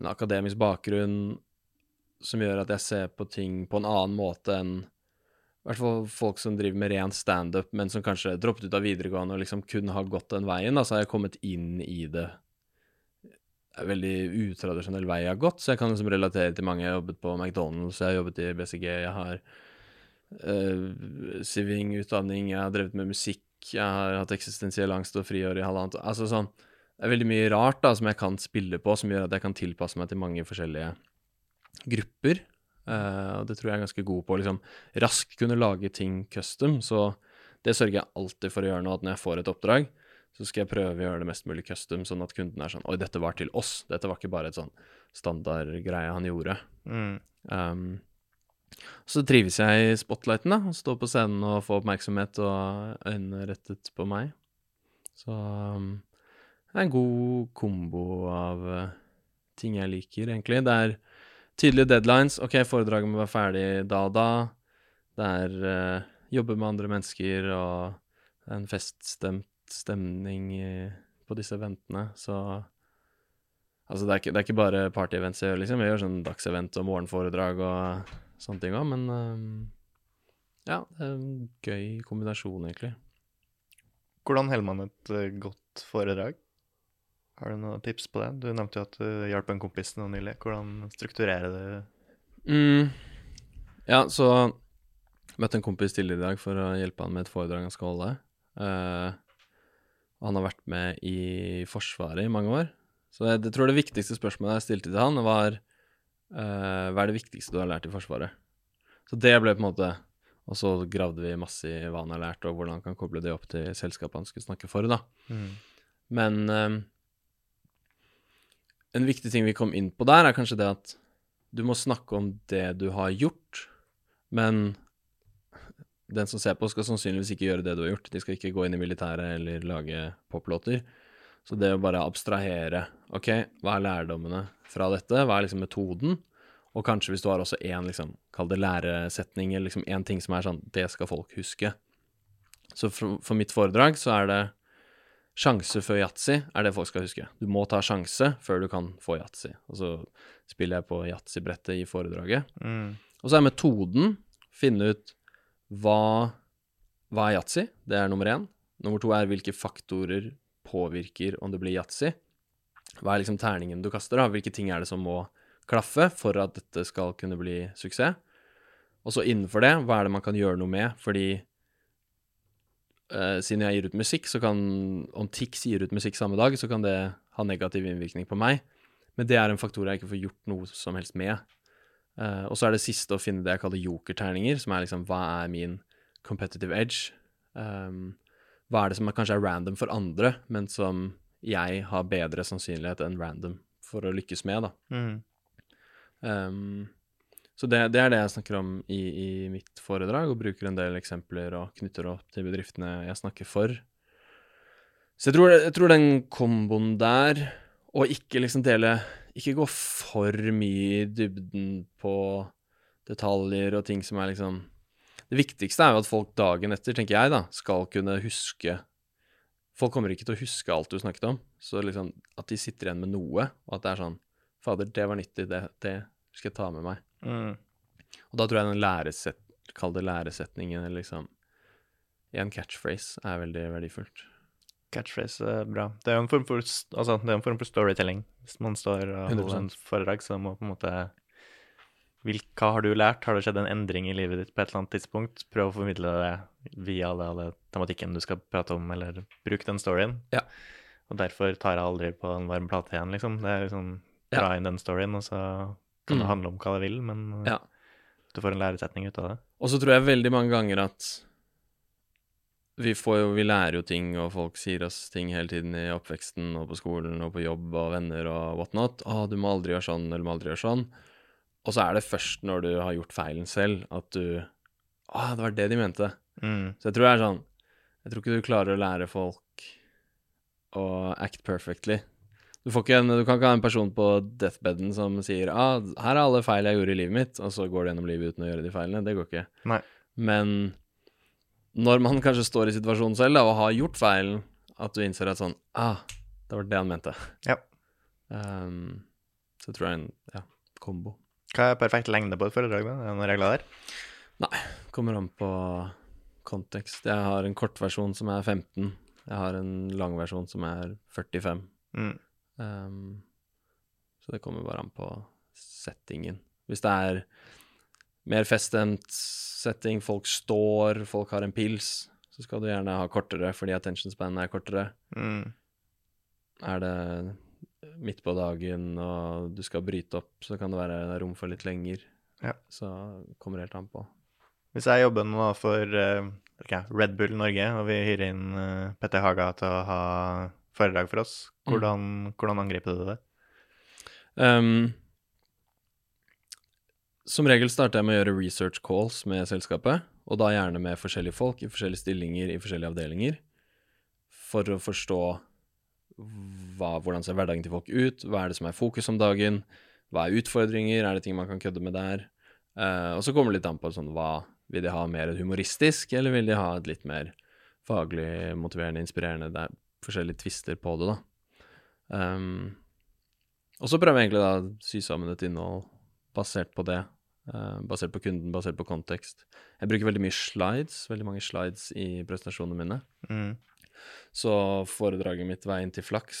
en akademisk bakgrunn som gjør at jeg ser på ting på en annen måte enn i hvert fall folk som driver med ren standup, men som kanskje droppet ut av videregående og liksom kun har gått den veien. Da, så har jeg kommet inn i det en veldig utradisjonell vei jeg har gått, så jeg kan liksom relatere til mange. Jeg har jobbet på McDonald's, jeg har jobbet i BCG, jeg har uh, siving-utdanning, jeg har drevet med musikk, jeg har hatt eksistensiell angst og friår i halvannet Altså sånn Det er veldig mye rart da som jeg kan spille på, som gjør at jeg kan tilpasse meg til mange forskjellige grupper. Eh, og det tror jeg er ganske god på, å liksom raskt kunne lage ting custom. Så det sørger jeg alltid for å gjøre nå, at når jeg får et oppdrag, så skal jeg prøve å gjøre det mest mulig custom, sånn at kunden er sånn Oi, dette var til oss. Dette var ikke bare et sånn standardgreie han gjorde. Mm. Um, så trives jeg i spotlighten, da. Stå på scenen og få oppmerksomhet og øynene rettet på meg. Så um, det er en god kombo av uh, ting jeg liker, egentlig. Det er tydelige deadlines. OK, foredraget må være ferdig da og da. Det er uh, jobbe med andre mennesker, og en feststemt stemning i, på disse eventene, så Altså, det er ikke, det er ikke bare party-events jeg gjør, liksom. Jeg gjør sånn dagsevent og morgenforedrag og sånne ting òg, men øhm, ja, det er en gøy kombinasjon, egentlig. Hvordan holder man et eh, godt foredrag? Har du noen tips på det? Du nevnte jo at du hjalp en kompis nå nylig. Hvordan strukturerer du Mm. Ja, så møtte en kompis tidligere i dag for å hjelpe han med et foredrag han skal holde. Uh, han har vært med i Forsvaret i mange år. Så jeg, jeg tror det viktigste spørsmålet jeg stilte til han, var uh, hva er det viktigste du har lært i Forsvaret? Så det ble på en måte Og så gravde vi masse i hva han har lært, og hvordan han kan koble det opp til selskapet han skulle snakke for, da. Men eh, en viktig ting vi kom inn på der, er kanskje det at du må snakke om det du har gjort, men den som ser på, skal sannsynligvis ikke gjøre det du har gjort. De skal ikke gå inn i militæret eller lage poplåter. Så det å bare abstrahere OK, hva er lærdommene fra dette? Hva er liksom metoden? Og kanskje hvis du har også én, liksom, kall det læresetning, eller liksom én ting som er sånn Det skal folk huske. Så for, for mitt foredrag så er det Sjanse før yatzy er det folk skal huske. Du må ta sjanse før du kan få yatzy. Og så spiller jeg på yatzy-brettet i foredraget. Mm. Og så er metoden finne ut hva, hva er yatzy. Det er nummer én. Nummer to er hvilke faktorer påvirker om det blir yatzy. Hva er liksom terningen du kaster, da? Hvilke ting er det som må klaffe for at dette skal kunne bli suksess? Og så innenfor det, hva er det man kan gjøre noe med? Fordi eh, siden jeg gir ut musikk, så kan Om Tix gir ut musikk samme dag, så kan det ha negativ innvirkning på meg. Men det er en faktor jeg ikke får gjort noe som helst med. Uh, og så er det siste å finne det jeg kaller jokerterninger, som er liksom hva er min competitive edge? Um, hva er det som er, kanskje er random for andre, men som jeg har bedre sannsynlighet enn random for å lykkes med, da. Mm. Um, så det, det, er det jeg snakker om i, i, mitt foredrag, og bruker en del eksempler og knytter opp til bedriftene jeg snakker for. Så jeg tror, jeg tror den komboen der, og ikke liksom dele Ikke gå for mye i dybden på detaljer og ting som er liksom Det viktigste er jo at folk dagen etter, tenker jeg, da, skal kunne huske Folk kommer ikke til å huske alt du snakket om, så liksom at de sitter igjen med noe, og at det er sånn Fader, det var nyttig, det, det skal jeg ta med meg. Mm. Og da tror jeg den læreset, kall det læresetningen, eller liksom i en catchphrase, er veldig verdifullt. Catchphrase er bra. Det er jo en form for, altså, en form for storytelling. Hvis man står og holder en foredrag, så må på en måte Hva har du lært? Har det skjedd en endring i livet ditt på et eller annet tidspunkt? Prøv å formidle det via alle, alle tematikken du skal prate om, eller bruk den storyen. Ja. Og derfor tar jeg aldri på en varm plate igjen, liksom. Det er liksom dra inn den storyen, og så kan det mm. handle om hva det vil, men ja. du får en læresetning ut av det. Og så tror jeg veldig mange ganger at vi får jo, vi lærer jo ting, og folk sier oss ting hele tiden i oppveksten og på skolen og på jobb og venner og whatnot. 'Å, du må aldri gjøre sånn, eller du må aldri gjøre sånn'. Og så er det først når du har gjort feilen selv, at du 'Å, det var det de mente'. Mm. Så jeg tror det er sånn Jeg tror ikke du klarer å lære folk å act perfectly. Du, en, du, kan ikke ha en person på deathbeden som sier ah, 'Her er alle feil jeg gjorde i livet mitt', og så går du gjennom livet uten å gjøre de feilene. Det går ikke. Nei. Men når man kanskje står i situasjonen selv da, og har gjort feilen, at du innser at sånn Ah, det var det han mente. Ja. Um, så tror jeg en ja, kombo. Hva er perfekt lengde på et foredrag? da? Er det noen regler der? Nei, kommer an på kontekst. Jeg har en kortversjon som er 15. Jeg har en langversjon som er 45. Mm. Um, så det kommer bare an på settingen. Hvis det er mer feststemt setting, folk står, folk har en pils, så skal du gjerne ha kortere fordi attention span er kortere. Mm. Er det midt på dagen og du skal bryte opp, så kan det være rom for litt lenger. Ja. Så kommer helt an på. Hvis jeg jobber nå for uh, okay, Red Bull Norge, og vi hyrer inn uh, Petter Haga til å ha foredrag for oss. Mm. Hvordan, mm. hvordan angriper du det? Um, som regel starter jeg med å gjøre research calls med selskapet, og da gjerne med forskjellige folk i forskjellige stillinger i forskjellige avdelinger, for å forstå hva, hvordan ser hverdagen til folk ut, hva er det som er fokus om dagen, hva er utfordringer, er det ting man kan kødde med der? Uh, og så kommer det litt an på sånn, hva vil de ha mer humoristisk, eller vil de ha et litt mer faglig motiverende, inspirerende? Forskjellige twister på det, da. Um, og så prøver jeg egentlig da å sy sammen et innhold basert på det. Uh, basert på kunden, basert på kontekst. Jeg bruker veldig mye slides, veldig mange slides i presentasjonene mine. Mm. Så foredraget mitt Veien til flaks,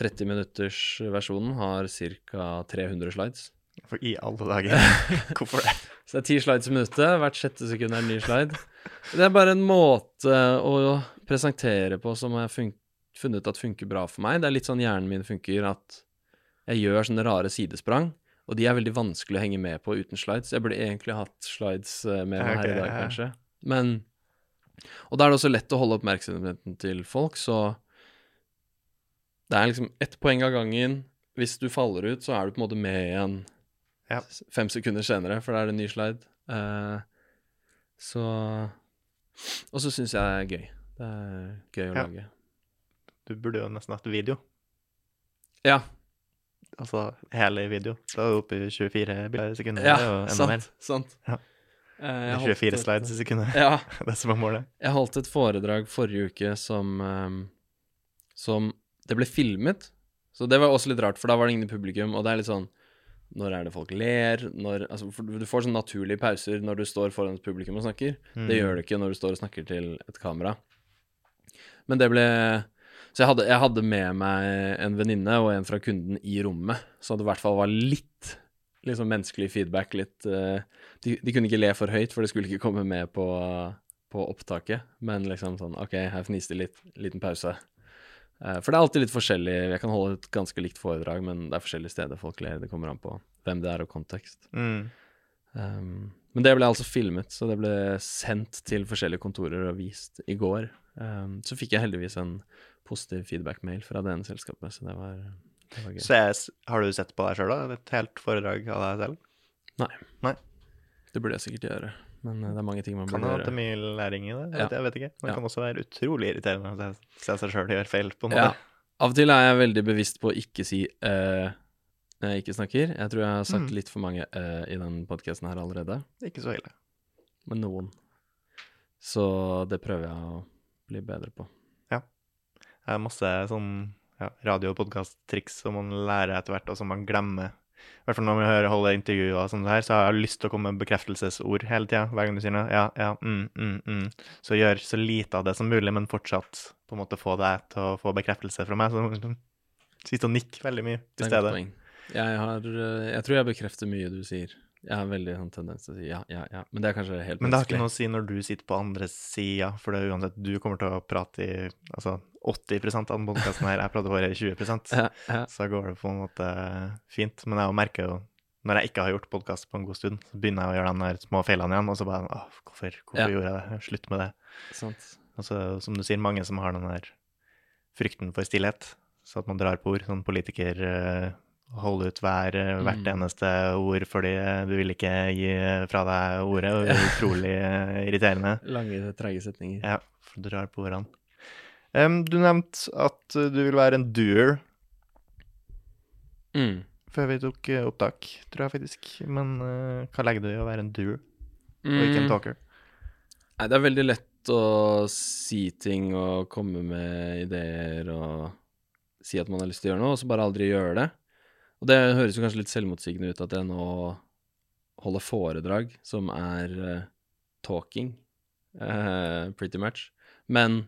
30 minutters versjonen, har ca. 300 slides. For i alle dager. Hvorfor det? Så det er ti slides i minuttet. Hvert sjette sekund er en ny slide. Det er bare en måte å presentere på som jeg har funnet at funker bra for meg. Det er litt sånn hjernen min funker, at jeg gjør sånne rare sidesprang. Og de er veldig vanskelig å henge med på uten slides. Jeg burde egentlig hatt slides eh, med her i dag, kanskje. Men Og da er det også lett å holde oppmerksomheten til folk, så det er liksom ett poeng av gangen. Hvis du faller ut, så er du på en måte med igjen ja. fem sekunder senere, for da er det en ny slide. Uh, så Og så syns jeg det er gøy. Det er gøy å ja. lage. Du burde jo nesten hatt video. Ja. Altså hele video. Da er du oppe i 24 sekunder. Ja, og enda sant, mer. sant. Ja. Jeg 24 et, slides i sekundet. Ja. det som er målet. Jeg holdt et foredrag forrige uke som um, Som Det ble filmet. Så det var også litt rart, for da var det ingen i publikum, og det er litt sånn når er det folk ler? Når, altså, du får sånn naturlige pauser når du står foran et publikum og snakker. Mm. Det gjør du ikke når du står og snakker til et kamera. Men det ble Så jeg hadde, jeg hadde med meg en venninne og en fra kunden i rommet, så det i hvert fall var litt liksom menneskelig feedback. Litt eh, de, de kunne ikke le for høyt, for det skulle ikke komme med på, på opptaket. Men liksom sånn OK, her fniste litt, liten pause. Eh, for det er alltid litt forskjellig. Jeg kan holde et ganske likt foredrag, men det er forskjellige steder folk ler. Det kommer an på hvem det er og kontekst. Mm. Um, men det ble altså filmet, så det ble sendt til forskjellige kontorer og vist i går. Um, så fikk jeg heldigvis en positiv feedback-mail fra det ene selskapet, så det var, det var gøy. Så jeg, har du sett på deg sjøl, da? Et helt foredrag av deg selv? Nei Det burde jeg sikkert gjøre, men eh, det er mange ting man Kan burde gjøre. Kan er mye læring i det. Jeg Ja. vet, jeg vet ikke. Men det Ja. kan også være utrolig irriterende å se- se seg sjøl gjøre feil, på en Ja. Av og til er jeg veldig bevisst på å ikke si uh, når jeg ikke snakker. Jeg tror jeg har sagt Mm. litt for mange uh, i den podkasten her allerede, Ikke så ille. Men noen. Så det prøver jeg å bli bedre på. Ja. Det er masse sånn ja, radio- og podkast-triks som man lærer etter hvert, og som man glemmer. I hvert fall når man hører holde intervjuer og sånt her, så har jeg lyst til å komme med bekreftelses-ord hele tida. Hver gang du sier noe. Ja, ja, mm, mm, mm. Så gjør så lite av det som mulig, men fortsatt på en måte få deg til å få bekreftelse fra meg. Så liksom, og nikke veldig mye til er stede. Jeg, har, eh, jeg tror jeg bekrefter mye du sier. Jeg har veldig sånn tendens til å si ja, ja, ja. Men det er kanskje helt Men det har ikke noe å si når du sitter på andre sida, for det er uansett du kommer til å prate i altså 80 av den podkasten her, jeg prater bare 20 Ja, ja. så går det på en måte fint. Men jeg merker jo, når jeg ikke har gjort podkast på en god stund, så begynner jeg å gjøre de der små feilene igjen, og så bare Åh, hvorfor, hvorfor Ja. gjorde jeg det? Slutt med det. Sant. Og så, som du sier, mange som har den der frykten for stillhet, så at man drar på ord, sånn politiker eh, holde ut hver, eh, hvert Mm. eneste ord fordi eh, du vil ikke gi fra deg ordet, og det er utrolig eh, irriterende. Lange, treige setninger. Ja, for du drar på ordene. Um, du nevnte at du vil være en doer Mm. før vi tok opptak, tror jeg faktisk. Men uh, hva legger du i å være en doer, og ikke en Mm. talker? Nei, det er veldig lett å si ting og komme med ideer og si at man har lyst til å gjøre noe, og så bare aldri gjøre det. Og det høres jo kanskje litt selvmotsigende ut at jeg nå holder foredrag som er uh, talking, uh, pretty much. Men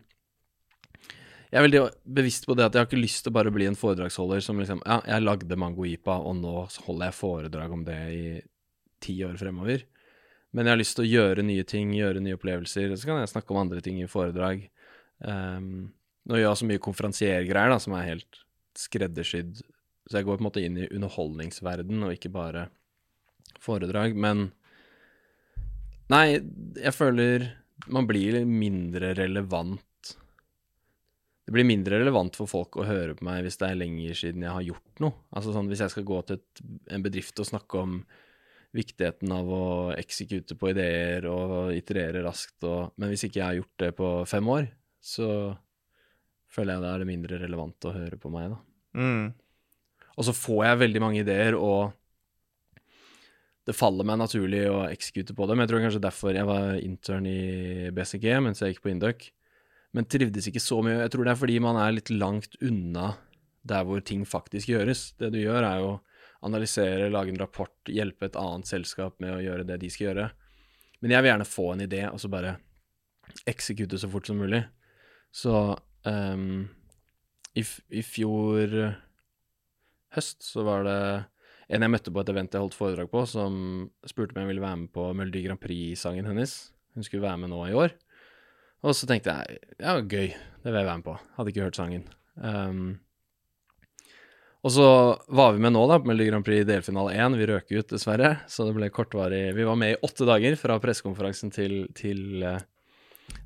jeg er veldig bevisst på det at jeg har ikke lyst til å bare bli en foredragsholder som liksom Ja, jeg lagde Mango-ipa, og nå holder jeg foredrag om det i ti år fremover. Men jeg har lyst til å gjøre nye ting, gjøre nye opplevelser. Så kan jeg snakke om andre ting i foredrag. Um, nå gjør jeg så mye konferansiergreier da, som er helt skreddersydd. Så jeg går på en måte inn i underholdningsverden og ikke bare foredrag. Men nei, jeg føler man blir mindre relevant. Det blir mindre relevant for folk å høre på meg hvis det er lenger siden jeg har gjort noe. Altså sånn hvis jeg skal gå til et, en bedrift og snakke om viktigheten av å eksekute på ideer og iterere raskt og Men hvis ikke jeg har gjort det på fem år, så føler jeg da er det mindre relevant å høre på meg, da. Mm. Og så får jeg veldig mange ideer, og det faller meg naturlig å eksekute på dem. Jeg tror kanskje derfor jeg var intern i BCG mens jeg gikk på Induc, men trivdes ikke så mye. Jeg tror det er fordi man er litt langt unna der hvor ting faktisk gjøres. Det du gjør, er jo analysere, lage en rapport, hjelpe et annet selskap med å gjøre det de skal gjøre. Men jeg vil gjerne få en idé, og så bare eksekute så fort som mulig. Så um, i, i fjor høst så var det en jeg møtte på et event jeg holdt foredrag på, som spurte om jeg ville være med på Melodi Grand Prix-sangen hennes. Hun skulle være med nå i år. Og så tenkte jeg ja, gøy, det vil jeg være med på. Hadde ikke hørt sangen. Um, og så var vi med nå, da, på Melodi Grand Prix delfinale 1. Vi røk ut, dessverre, så det ble kortvarig Vi var med i åtte dager fra pressekonferansen til, til eh,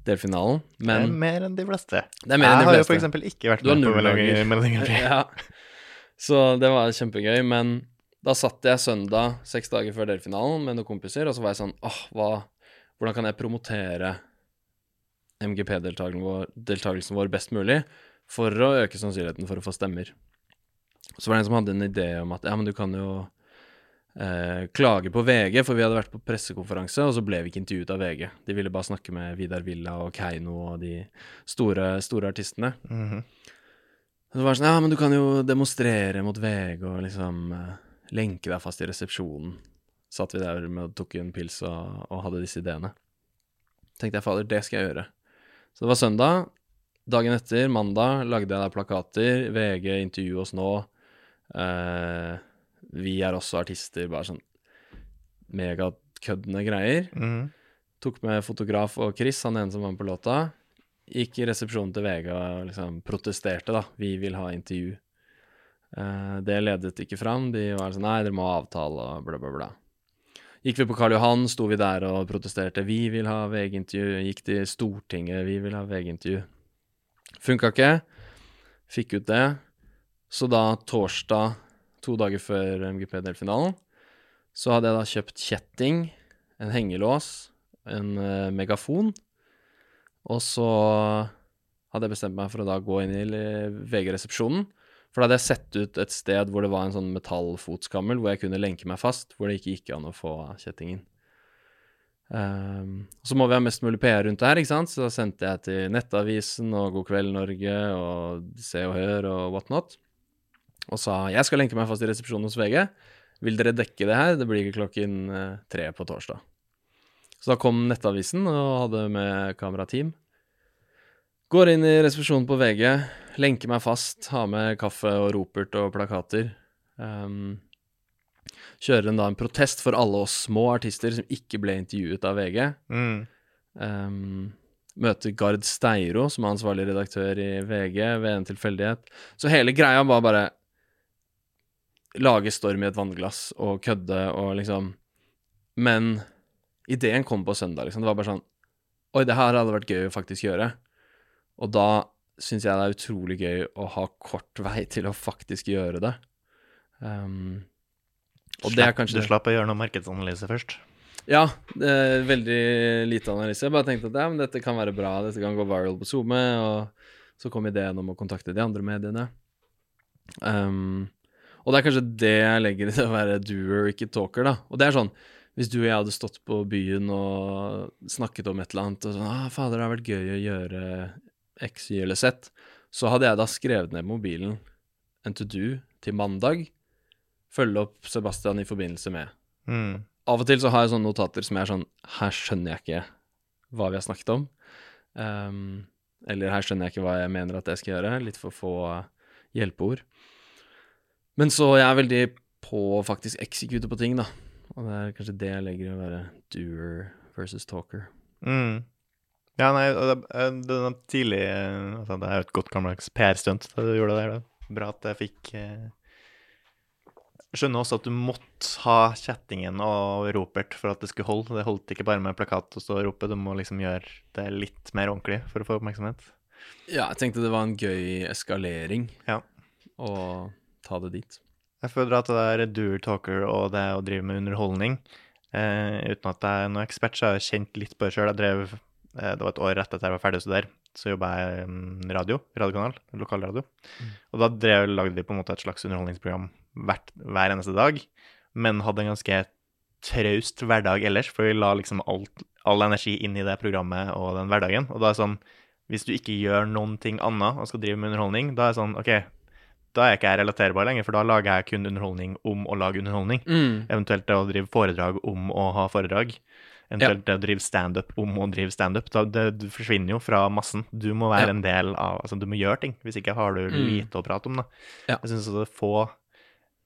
delfinalen. det er mer enn de fleste. det er mer enn jeg har jo fleste. for eksempel ikke vært med på. Melodi Grand Prix. ja. Så det var kjempegøy. Men da satt jeg søndag, seks dager før delfinalen, med noen kompiser, og så var jeg sånn åh, hva Hvordan kan jeg promotere MGP-deltakelsen vår, vår best mulig for å øke sannsynligheten for å få stemmer? Så var det en som hadde en idé om at ja, men du kan jo eh, klage på VG, for vi hadde vært på pressekonferanse, og så ble vi ikke intervjuet av VG. De ville bare snakke med Vidar Villa og Keiino og de store, store artistene. Mhm. Så var det sånn, ja, men du kan jo demonstrere mot VG og liksom eh, lenke deg fast i resepsjonen. Satt vi der med og tok en pils og, og hadde disse ideene. Tenkte jeg, fader, det skal jeg gjøre. Så det var søndag. dagen etter, mandag, lagde jeg da plakater. VG, intervju oss nå. Eh, vi er også artister. Bare sånn megakøddende greier. Mm. Tok med fotograf og Chris, han ene som var med på låta. Gikk i resepsjonen til VG og liksom protesterte, da. Vi vil ha intervju. Uh, det ledet ikke fram. De var sånn Nei, dere må avtale og bla, bla, bla. Gikk vi på Karl Johan, sto vi der og protesterte. Vi vil ha VG-intervju. Gikk til Stortinget. Vi vil ha VG-intervju. Funka ikke. Fikk ut det. Så da torsdag, to dager før MGP-delfinalen, så hadde jeg da kjøpt kjetting, en hengelås, en uh, megafon, og så hadde jeg bestemt meg for å da gå inn i VG-resepsjonen. For da hadde jeg sett ut et sted hvor det var en sånn metallfotskammel hvor jeg kunne lenke meg fast, hvor det ikke gikk an å få kjettingen. Um, så må vi ha mest mulig PR rundt det her, ikke sant? Så da sendte jeg til Nettavisen og God kveld Norge og Se og Hør og whatnot. Og sa jeg skal lenke meg fast i resepsjonen hos VG. Vil dere dekke det her? Det blir ikke klokken eh, tre på torsdag. Så da kom Nettavisen og hadde med kamerateam. Går inn i resepsjonen på VG, lenker meg fast, har med kaffe og ropert og plakater. Um, kjører en da en protest for alle oss små artister som ikke ble intervjuet av VG. Mm. Um, møter Gard Steiro, som er ansvarlig redaktør i VG, ved en tilfeldighet. Så hele greia var bare lage storm i et vannglass og kødde og liksom Men ideen kom på søndag, liksom. Det var bare sånn Oi, det her hadde vært gøy å faktisk gjøre. Og da syns jeg det er utrolig gøy å ha kort vei til å faktisk gjøre det. Um, og det er kanskje Du slapp å gjøre noe markedsanalyse først. ja, veldig lite analyse. Jeg bare tenkte at ja, men dette kan være bra, dette kan gå viral på SoMe, og så kom ideen om å kontakte de andre mediene. Um, og det er kanskje det jeg legger i det å være doer, ikke talker, da. Og det er sånn, hvis du og jeg hadde stått på byen og snakket om et eller annet, og sånn ah, 'Fader, det har vært gøy å gjøre X, Y eller Z', så hadde jeg da skrevet ned mobilen en to do til mandag, følge opp Sebastian i forbindelse med Mm. av og til så har jeg sånne notater som jeg er sånn Her skjønner jeg ikke hva vi har snakket om. Um, eller her skjønner jeg ikke hva jeg mener at jeg skal gjøre. Litt for få hjelpeord. Men så jeg er veldig på å faktisk eksekute på ting, da. Og det er kanskje det jeg legger i å være doer versus talker. Mm. Ja, nei, det, eh, det tidlig eh, altså, Det er jo et godt gammeldags PR-stunt du gjorde der. Da. Bra at jeg fikk eh... Jeg skjønner også at du måtte ha kjettingen og ropert for at det skulle holde. Det holdt ikke bare med plakat og stå og rope, du må liksom gjøre det litt mer ordentlig for å få oppmerksomhet. Ja, jeg tenkte det var en gøy eskalering Ja. å ta det dit. Jeg føler at det er doer talker og det å drive med underholdning eh, Uten at jeg er noen ekspert, så har jeg kjent litt på det sjøl. Jeg drev eh, Det var et år rett etter jeg var ferdig å studere, så jobba jeg i radio, radiokanal, lokalradio. Og da drev, lagde vi på en måte et slags underholdningsprogram hvert, hver eneste dag, men hadde en ganske traust hverdag ellers, for vi la liksom alt, all energi inn i det programmet og den hverdagen. Og da er det sånn Hvis du ikke gjør noen ting annet og skal drive med underholdning, da er det sånn OK, da er jeg ikke jeg relaterbar lenger, for da lager jeg kun underholdning om å lage underholdning. Mm. Eventuelt det å drive foredrag om å ha foredrag. Eventuelt det å drive standup om å drive standup. Du forsvinner jo fra massen. Du må være Ja. en del av Altså, du må gjøre ting. Hvis ikke har du Mm. lite å prate om, da. Ja. Jeg syns det er få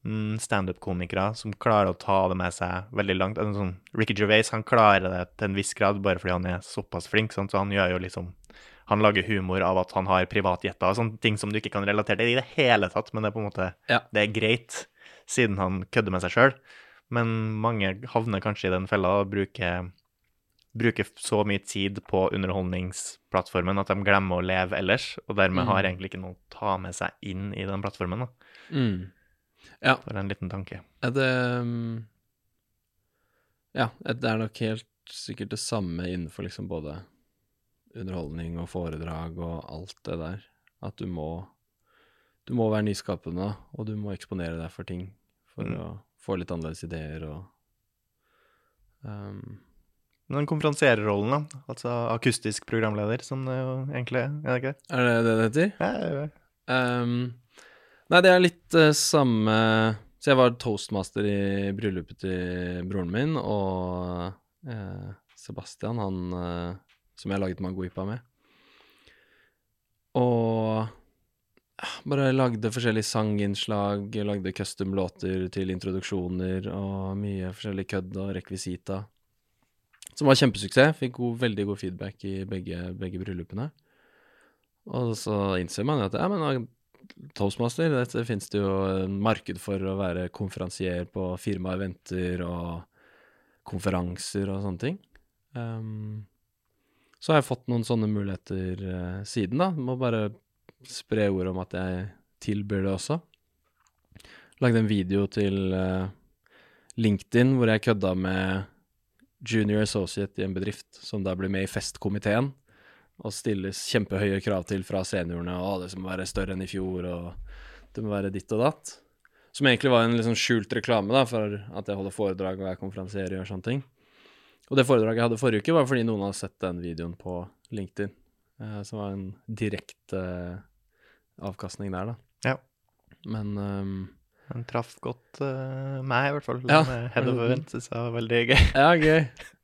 mm, standup-komikere som klarer å ta det med seg veldig langt. Altså, sånn, Ricky Gervais han klarer det til en viss grad bare fordi han er såpass flink. Sant? Så han gjør jo liksom Han lager humor av at han har privatjetter og sånne ting som du ikke kan relatere til i det hele tatt, men det er på en måte Ja. Det er greit, siden han kødder med seg sjøl. Men mange havner kanskje i den fella og bruker, bruker så mye tid på underholdningsplattformen at de glemmer å leve ellers, og dermed Mm. har egentlig ikke noe å ta med seg inn i den plattformen. da. Mm. Ja. Bare en liten tanke. Er det mm, Ja, det er nok helt sikkert det samme innenfor liksom både underholdning og foredrag og alt det der. At du må Du må være nyskapende, og du må eksponere deg for ting for Mm. å få litt annerledes ideer og um, den konferansiererrollen, da, altså akustisk programleder, som det jo egentlig er, er det ikke det? Er det det det heter? Ja, ja, ja. Um, nei, det er litt uh, samme Så jeg var toastmaster i bryllupet til broren min, og uh, Sebastian, han eh, som jeg laget mangoipa med. Og bare lagde forskjellige sanginnslag, lagde custom låter til introduksjoner og mye forskjellig kødd og rekvisita. Som var kjempesuksess. Fikk god, veldig god feedback i begge, begge bryllupene. Og så innser man at ja, men Toastmaster, dette finnes det jo en marked for å være konferansier på firmaeventer og konferanser og sånne ting. Um, så har jeg fått noen sånne muligheter uh, siden, da. Må bare spre ordet om at jeg tilbyr det også. Lagde en video til uh, LinkedIn hvor jeg kødda med junior associate i en bedrift som da blir med i festkomiteen og stilles kjempehøye krav til fra seniorene. og det må være større enn i fjor, og det må være ditt og datt. Som egentlig var en liksom skjult reklame da, for at jeg holder foredrag og er konferansier og gjør sånne ting. Og det foredraget jeg hadde forrige uke, var fordi noen hadde sett den videoen på LinkedIn. Eh, som var en direkte eh, avkastning der, da. Ja. Men um, Den traff godt uh, meg, i hvert fall. Ja. Med Head of Event syns jeg var veldig gøy. Ja, gøy.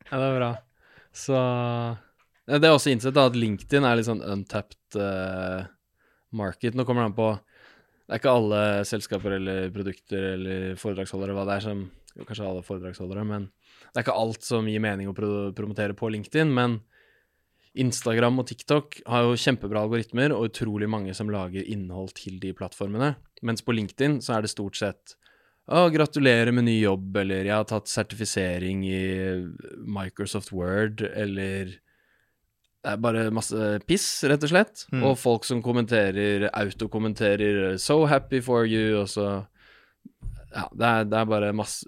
Ja, det er bra. Så Det er også innsett da, at LinkedIn er litt sånn untapped uh, market. Nå kommer det an på Det er ikke alle selskaper eller produkter eller foredragsholdere hva det er som jo, Kanskje alle foredragsholdere, men det er ikke alt som gir mening å pro promotere på LinkedIn. Men Instagram og TikTok har jo kjempebra algoritmer og utrolig mange som lager innhold til de plattformene. Mens på LinkedIn så er det stort sett å, gratulerer med ny jobb, eller jeg har tatt sertifisering i Microsoft Word, eller det er bare masse piss, rett og slett. Mm. Og folk som kommenterer, autokommenterer 'so happy for you', og så Ja, det er, det er bare masse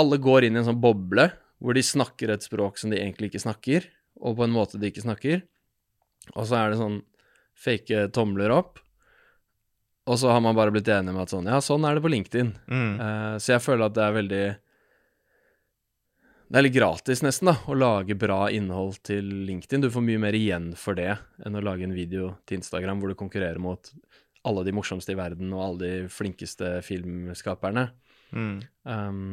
Alle går inn i en sånn boble hvor de snakker et språk som de egentlig ikke snakker, og på en måte de ikke snakker. Og så er det sånn fake tomler opp. Og så har man bare blitt enig med at sånn Ja, sånn er det på LinkedIn. Mm. Uh, så jeg føler at det er veldig Det er litt gratis, nesten, da, å lage bra innhold til LinkedIn. Du får mye mer igjen for det enn å lage en video til Instagram hvor du konkurrerer mot alle de morsomste i verden og alle de flinkeste filmskaperne. Mm. Um,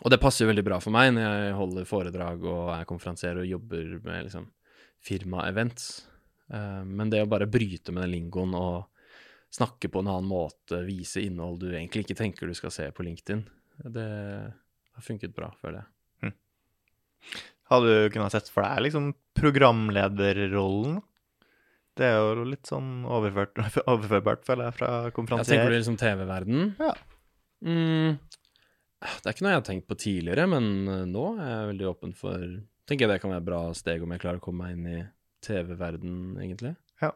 og det passer jo veldig bra for meg når jeg holder foredrag og er konferansier og jobber med liksom firma-events. Uh, men det å bare bryte med den lingoen og snakke på en annen måte, vise innhold du egentlig ikke tenker du skal se på LinkedIn, det har funket bra, føler jeg. Hadde du kunnet sett for deg liksom programlederrollen? Det er jo litt sånn overført, overførbart, føler jeg, fra Jeg tenker du liksom TV-verden? Ja. Mm, det er ikke noe jeg har tenkt på tidligere, men eh, nå er jeg veldig åpen for Tenker jeg det kan være et bra steg om jeg klarer å komme meg inn i TV-verden, egentlig. Ja.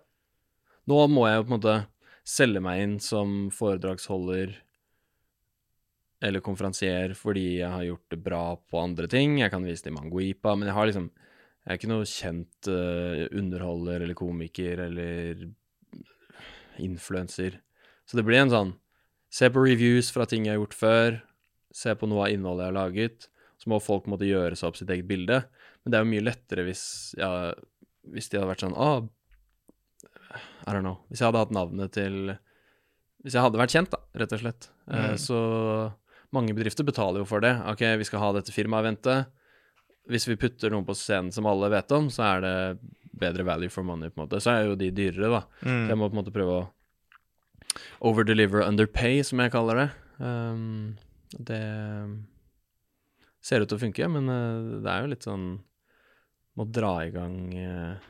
Nå må jeg jo på en måte selge meg inn som foredragsholder eller konferansier fordi jeg har gjort det bra på andre ting. Jeg kan vise til Manguipa, men jeg har liksom Jeg er ikke noe kjent uh, underholder eller komiker eller influenser. Så det blir en sånn Se på reviews fra ting jeg har gjort før. Se på noe av innholdet jeg har laget. Så må folk måtte gjøre seg opp sitt eget bilde. Men det er jo mye lettere hvis, ja, hvis de hadde vært sånn ah, I don't know. Hvis jeg hadde hatt navnet til Hvis jeg hadde vært kjent, da, rett og slett. Eh, Mm. så mange bedrifter betaler jo for det. Ok, vi skal ha dette firmaeventet. Hvis vi putter noen på scenen som alle vet om, så er det bedre value for money, på en måte. Så er jo de dyrere, da. Mm. Jeg må på en måte prøve å overdeliver underpay, som jeg kaller det. Um, det ser ut til å funke, men eh, det er jo litt sånn Må dra i gang eh,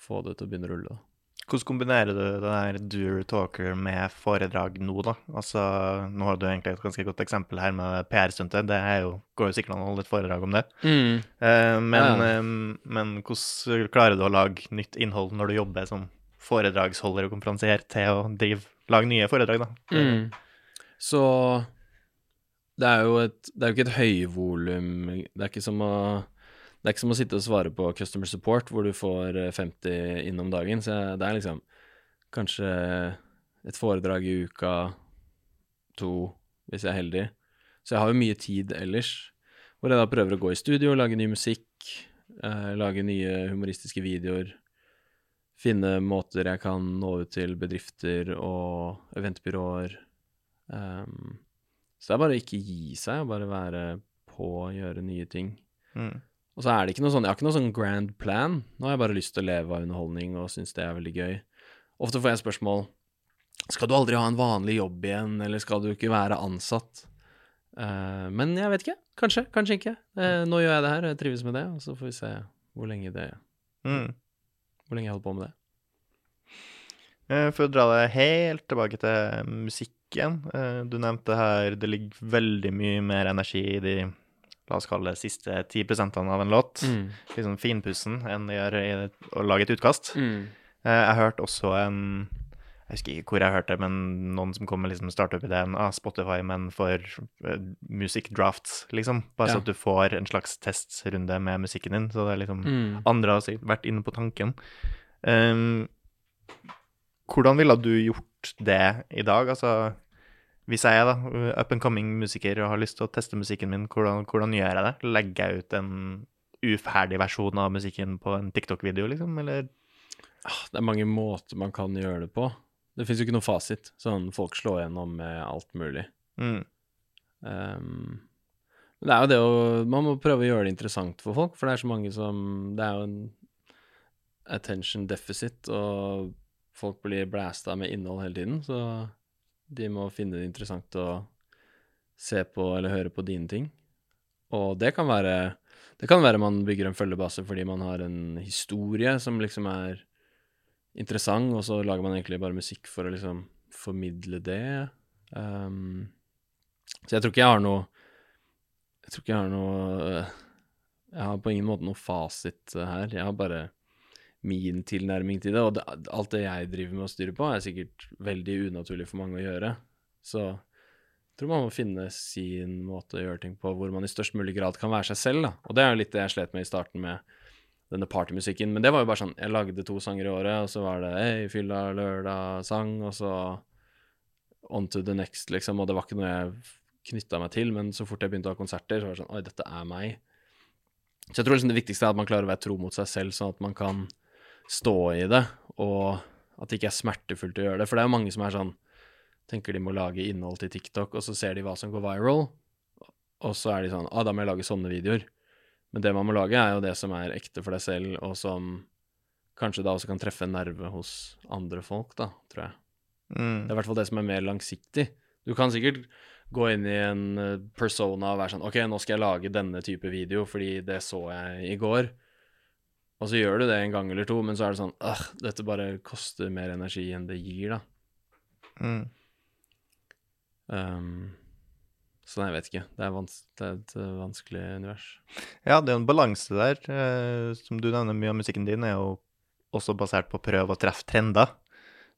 Få det til å begynne å rulle, da. Hvordan kombinerer du den der doer talker med foredrag nå, da? Altså, nå har du egentlig et ganske godt eksempel her med PR-stuntet. Det er jo, går jo sikkert an å holde et foredrag om det. Eh, men, Ja, eh, men hvordan klarer du å lage nytt innhold når du jobber som foredragsholder og konferansier til å drive, lage nye foredrag, da? Mm. Så det er jo et Det er ikke et høyvolum Det er ikke som å det er ikke som å sitte og svare på customer support, hvor du får eh, 50 innom dagen. Så det er liksom kanskje et foredrag i uka, to, hvis jeg er heldig. Så jeg har jo mye tid ellers, hvor jeg da prøver å gå i studio, lage ny musikk, eh, lage nye humoristiske videoer. Finne måter jeg kan nå ut til bedrifter og eventbyråer. Ehm, så det er bare å ikke gi seg, og bare være på å gjøre nye ting. Mm. Og så er det ikke noe sånn, jeg har ikke noe sånn grand plan. Nå har jeg bare lyst til å leve av underholdning og syns det er veldig gøy. Ofte får jeg spørsmål Skal du aldri ha en vanlig jobb igjen, eller skal du ikke være ansatt? Uh, men jeg vet ikke. Kanskje, kanskje ikke. Uh, nå gjør jeg det her, og jeg trives med det, og så får vi se hvor lenge det Mm. Hvor lenge jeg holder på med det. Eh, For å dra det helt tilbake til musikken. Eh, Du nevnte her det ligger veldig mye mer energi i de la oss kalle det siste 10 av en låt. Mm. Liksom finpussen enn det gjør i å lage et utkast. Mm. Eh, Jeg hørte også en Jeg husker ikke hvor jeg hørte det, men noen som kom med liksom startup-ideen av Spotify, men for uh, music drafts, liksom. Bare Ja. så at du får en slags testrunde med musikken din. Så det er liksom Mm. Andre har sikkert vært inne på tanken. Um, hvordan ville du gjort det i dag? Altså, hvis jeg er da up and coming musiker og har lyst til å teste musikken min, hvordan, hvordan gjør jeg det? Legger jeg ut en uferdig versjon av musikken på en TikTok-video, liksom, eller? Ah, Det er mange måter man kan gjøre det på. Det fins jo ikke noe fasit. Sånn folk slår gjennom med alt mulig. Mm. Um, men det er jo det å Man må prøve å gjøre det interessant for folk, for det er så mange som Det er jo en attention deficit, og folk blir blæsta med innhold hele tiden, så de må finne det interessant å se på eller høre på dine ting. Og det kan være Det kan være man bygger en følgebase fordi man har en historie som liksom er interessant, og så lager man egentlig bare musikk for å liksom formidle det. Um, så jeg tror ikke jeg har noe Jeg tror ikke jeg har noe øh, Jeg har på ingen måte noe fasit her. Jeg har bare min tilnærming til det, og det, alt det jeg driver med å styre på, er sikkert veldig unaturlig for mange å gjøre. Så jeg tror man må finne sin måte å gjøre ting på hvor man i størst mulig grad kan være seg selv, da. Og det er jo litt det jeg slet med i starten med denne partymusikken. Men det var jo bare sånn Jeg lagde to sanger i året, og så var det Hei, fylla lørdag, sang, og så On to the next, liksom. Og det var ikke noe jeg knytta meg til, men så fort jeg begynte å ha konserter, så var det sånn Oi, dette er meg. Så jeg tror liksom det viktigste er at man klarer å være tro mot seg selv, sånn at man kan stå i det, og at det ikke er smertefullt å gjøre det. For det er jo mange som er sånn Tenker de må lage innhold til TikTok, og så ser de hva som går viral, og så er de sånn ah, da må jeg lage sånne videoer. Men det man må lage, er jo det som er ekte for deg selv, og som kanskje da også kan treffe en nerve hos andre folk, da, tror jeg. Mm. Det er i hvert fall det som er mer langsiktig. Du kan sikkert gå inn i en eh, persona og være sånn OK, nå skal jeg lage denne type video fordi det så jeg i går. Og så gjør du det en gang eller to, men så er det sånn Åh, dette bare koster mer energi enn det gir, da. Mm. Um, så nei, jeg vet ikke. Det er, vans det er et eh, vanskelig univers. Ja, det er jo en balanse der. Eh, som du nevner, mye av musikken din er jo også basert på å prøve å treffe trender.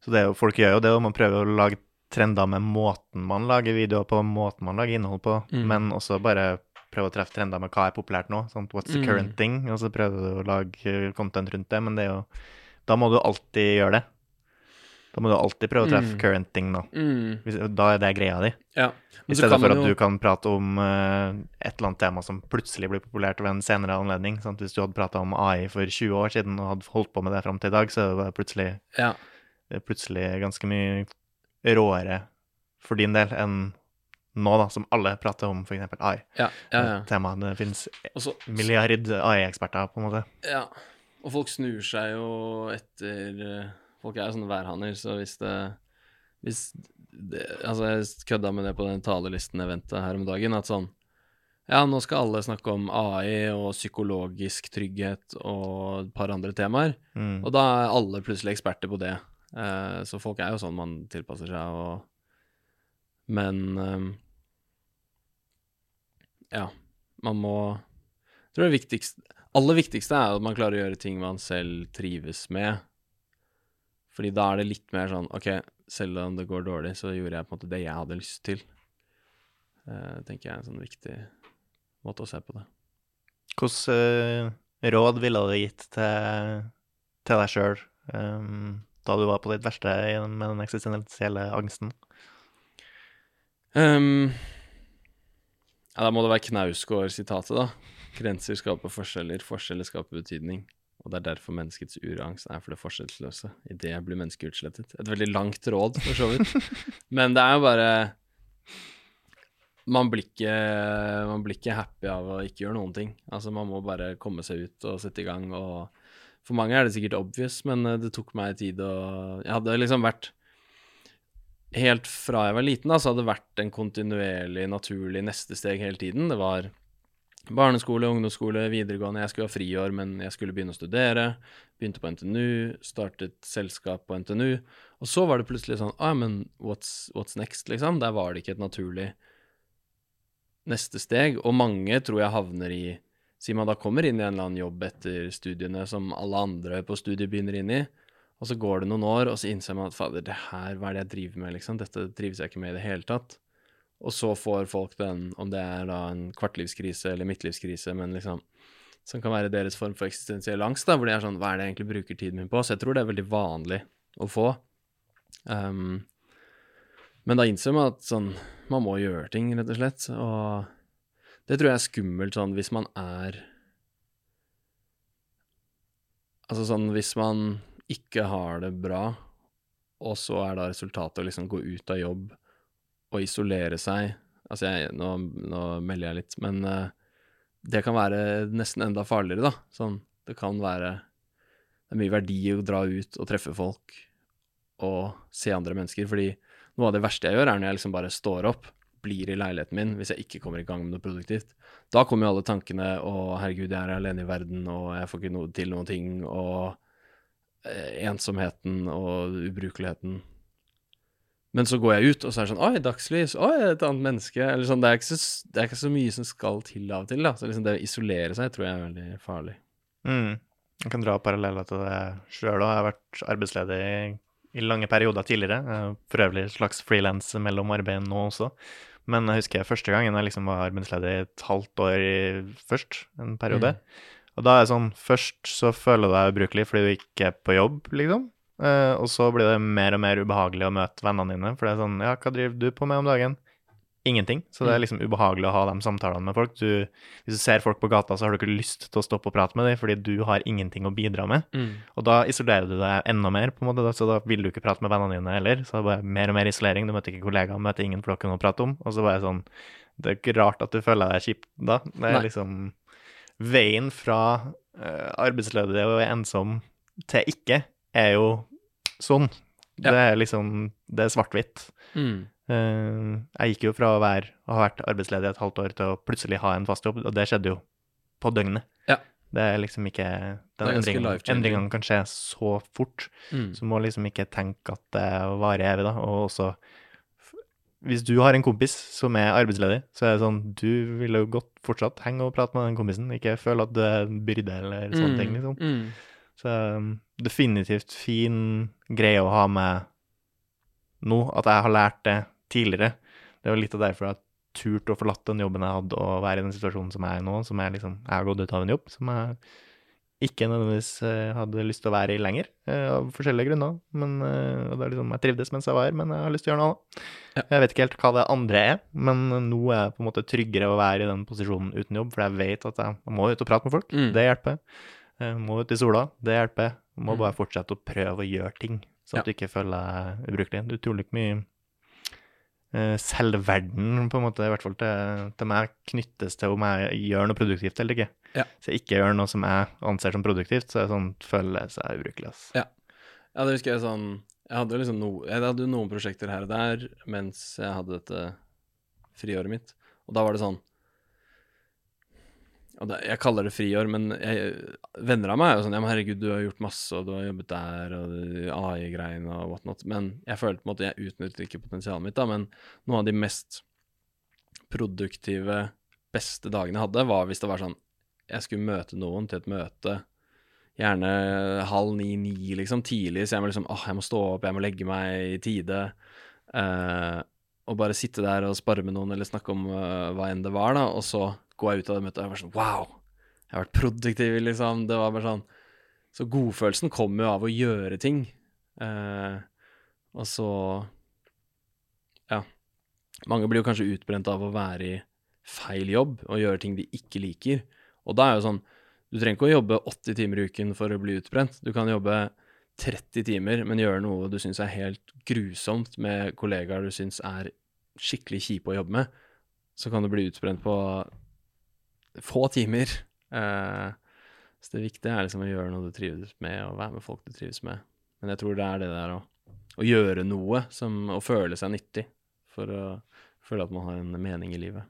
Så det er jo, folk gjør jo det, og man prøver å lage trender med måten man lager videoer på, måten man lager innhold på, Mm. men også bare prøve å treffe trender med hva er populært nå. Sant? What's the Mm. current thing? Og så prøver du å lage eh, content rundt det, men det er jo Da må du alltid gjøre det. Da må du alltid prøve å treffe Mm. current thing nå. Mm, da er det greia di. ja. I stedet for at jo- du kan prate om uh, et eller annet tema som plutselig blir populært ved en senere anledning. Sant? Hvis du hadde prata om AI for 20 år siden og hadde holdt på med det fram til i dag, så er det plutselig, Ja. det er plutselig ganske mye råere for din del enn nå, da, som alle prater om f.eks. AI. Ja, ja, ja. Tema. Det finnes Og milliard AI-eksperter, på en måte. Ja, og folk snur seg jo etter eh, Folk er jo sånne værhaner, så hvis det Hvis det, Altså, jeg kødda med det på den talelisten-eventet her om dagen, at sånn Ja, nå skal alle snakke om AI og psykologisk trygghet og et par andre temaer, Mm. og da er alle plutselig eksperter på det. Uh, så folk er jo sånn man tilpasser seg, og Men eh, Ja, man må Jeg tror det viktigste aller viktigste er at man klarer å gjøre ting man selv trives med. Fordi da er det litt mer sånn OK, selv om det går dårlig, så gjorde jeg på en måte det jeg hadde lyst til. Uh, tenker jeg er en sånn viktig måte å se på det. Hvilke uh, råd ville du gitt til, til deg sjøl da du var på ditt verste med den eksistensielle angsten? Ehm, ja, da må det være Knausgård-sitatet, da. Grenser skaper forskjeller, forskjeller skaper betydning. Og det er derfor menneskets urangst er for det forskjellsløse. I det blir mennesket utslettet. Et veldig langt råd, for så vidt. Men det er jo bare man blir, ikke, man blir ikke happy av å ikke gjøre noen ting. Altså, man må bare komme seg ut og sette i gang. Og for mange er det sikkert obvious, men eh, det tok meg tid å Jeg hadde liksom vært helt fra jeg var liten, da, så hadde det vært en kontinuerlig, naturlig neste steg hele tiden. Det var barneskole, ungdomsskole, videregående. Jeg skulle ha friår, men jeg skulle begynne å studere. Begynte på NTNU, startet selskap på NTNU. Og så var det plutselig sånn ah, men what's, what's next, liksom? Der var det ikke et naturlig neste steg. Og mange tror jeg havner i Sier man da kommer inn i en eller annen jobb etter studiene som alle andre på studiet begynner inn i, og så går det noen år, og så innser man at fader, det her, hva er det jeg driver med, liksom? Dette trives jeg ikke med i det hele tatt. Og så får folk den, om det er da en kvartlivskrise eller midtlivskrise, men liksom som kan være deres form for eksistensiell angst, da, hvor de er sånn Hva er det jeg egentlig bruker tiden min på? Så jeg tror det er veldig vanlig å få. Um, men da innser man at sånn Man må gjøre ting, rett og slett. Og det tror jeg er skummelt sånn hvis man er Altså sånn hvis man ikke har det bra, og så er da resultatet å liksom gå ut av jobb og isolere seg Altså, jeg, nå, nå melder jeg litt, men uh, det kan være nesten enda farligere, da. Sånn, det kan være Det er mye verdi å dra ut og treffe folk og se andre mennesker, fordi noe av det verste jeg gjør, er når jeg liksom bare står opp, blir i leiligheten min, hvis jeg ikke kommer i gang med noe produktivt. Da kommer jo alle tankene og herregud, jeg er alene i verden, og jeg får ikke noe, til noen ting', og ensomheten og ubrukeligheten. Men så går jeg ut, og så er det sånn Oi, dagslys. Oi, et annet menneske. Eller sånn, det er, så, det er ikke så mye som skal til av og til, da. Så liksom det å isolere seg tror jeg er veldig farlig. Mm. Jeg kan dra paralleller til det sjøl òg. Jeg har vært arbeidsledig i, i lange perioder tidligere. Er For øvrig slags frilans mellom arbeid nå også. Men jeg husker første gangen jeg liksom var arbeidsledig et halvt år først, en periode. Og da er det sånn Først så føler du deg ubrukelig fordi du ikke er på jobb, liksom. Eh, og så blir det mer og mer ubehagelig å møte vennene dine, for det er sånn Ja, hva driver du på med om dagen? Ingenting. Så det er liksom ubehagelig å ha de samtalene med folk. Du, hvis du ser folk på gata, så har du ikke lyst til å stoppe og prate med dem, fordi du har ingenting å bidra med. Og da isolerer du deg enda mer, på en måte, så da vil du ikke prate med vennene dine heller. Så det er bare mer og mer isolering. Du møter ikke kollegaer, møter ingen for dere å prate om. Og så bare sånn Det er ikke rart at du føler deg kjip da. Det er Nei. liksom Veien fra uh, arbeidsledig og ensom til ikke er jo sånn. Ja. Det er liksom Det er svart-hvitt. Mm. Eh, jeg gikk jo fra å, være, å ha vært arbeidsledig et halvt år til å plutselig ha en fast jobb, og det skjedde jo på døgnet. Ja. Det er liksom ikke den endringen. Endringene kan skje så fort, Mm. så må liksom ikke tenke at det varer evig, da. Og også hvis du har en kompis som er arbeidsledig, så er det sånn Du vil jo godt fortsatt henge og prate med den kompisen, ikke føle at du er en byrde eller sånne ting, liksom. Mm. Så um, definitivt fin greie å ha med nå, at jeg har lært det tidligere. Det var litt av derfor jeg turte å forlate den jobben jeg hadde, og være i den situasjonen som jeg er i nå, som jeg liksom Jeg har gått ut av en jobb som jeg ikke nødvendigvis eh, hadde lyst til å være i lenger, eh, av forskjellige grunner. Men eh, og det er liksom, Jeg trivdes mens jeg var her, men jeg har lyst til å gjøre noe annet. Ja. Jeg vet ikke helt hva det andre er, men nå er jeg på en måte tryggere å være i den posisjonen uten jobb, for jeg vet at jeg, må ut og prate med folk. Mm. Det hjelper. Jeg må ut i sola. Det hjelper. Jeg må Mm. bare fortsette å prøve å gjøre ting, sånn at Ja. du ikke føler deg ubrukelig. Det er utrolig mye selvverden, på en måte, i hvert fall til, til meg, knyttes til om jeg gjør noe produktivt eller ikke. Ja. Hvis jeg ikke gjør noe som jeg anser som produktivt, så er det sånn, føler seg ubrukelig. ass. Ja. Ja, det husker jeg sånn Jeg hadde liksom no, jeg hadde jo noen prosjekter her og der mens jeg hadde dette friåret mitt. Og da var det sånn og det, Jeg kaller det friår, men jeg, venner av meg er jo sånn Ja, men herregud, du har gjort masse, og du har jobbet der, og AI-greiene og whatnot. Men jeg følte på en måte jeg utnyttet ikke potensialet mitt, da. Men noen av de mest produktive, beste dagene jeg hadde, var hvis det var sånn Jeg skulle møte noen til et møte gjerne halv ni-ni, liksom, tidlig, så jeg må liksom åh, jeg må stå opp, jeg må legge meg i tide. Uh, og bare sitte der og spare med noen, eller snakke om uh, hva enn det var, da, og så går jeg ut av det møtet og jeg var sånn wow, jeg har vært produktiv, liksom. Det var bare sånn Så godfølelsen kommer jo av å gjøre ting. Uh, og så Ja. Mange blir jo kanskje utbrent av å være i feil jobb og gjøre ting de ikke liker. Og da er jo sånn Du trenger ikke å jobbe 80 timer i uken for å bli utbrent. Du kan jobbe 30 timer, men gjøre noe du syns er helt grusomt med kollegaer du syns er skikkelig kjipe å jobbe med. Så kan du bli utbrent på få timer. Eh, så det viktige er liksom å gjøre noe du trives med, og være med folk du trives med. Men jeg tror det er det der å å gjøre noe som, og føle seg nyttig for å føle at man har en mening i livet.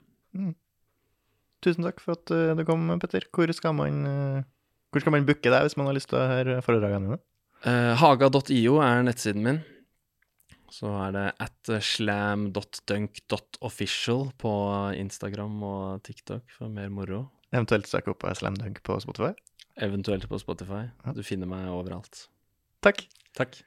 Tusen takk for at eh, du kom, Petter. Hvor skal man, eh, hvor skal man booke deg hvis man har lyst til å høre foredragene dine? Eh, Haga.io er nettsiden min. Så er det at slam.dunk.official på Instagram og TikTok for mer moro. Eventuelt søke opp Slamdunk på Spotify. Eventuelt på Spotify. Du finner meg overalt. Takk. Takk.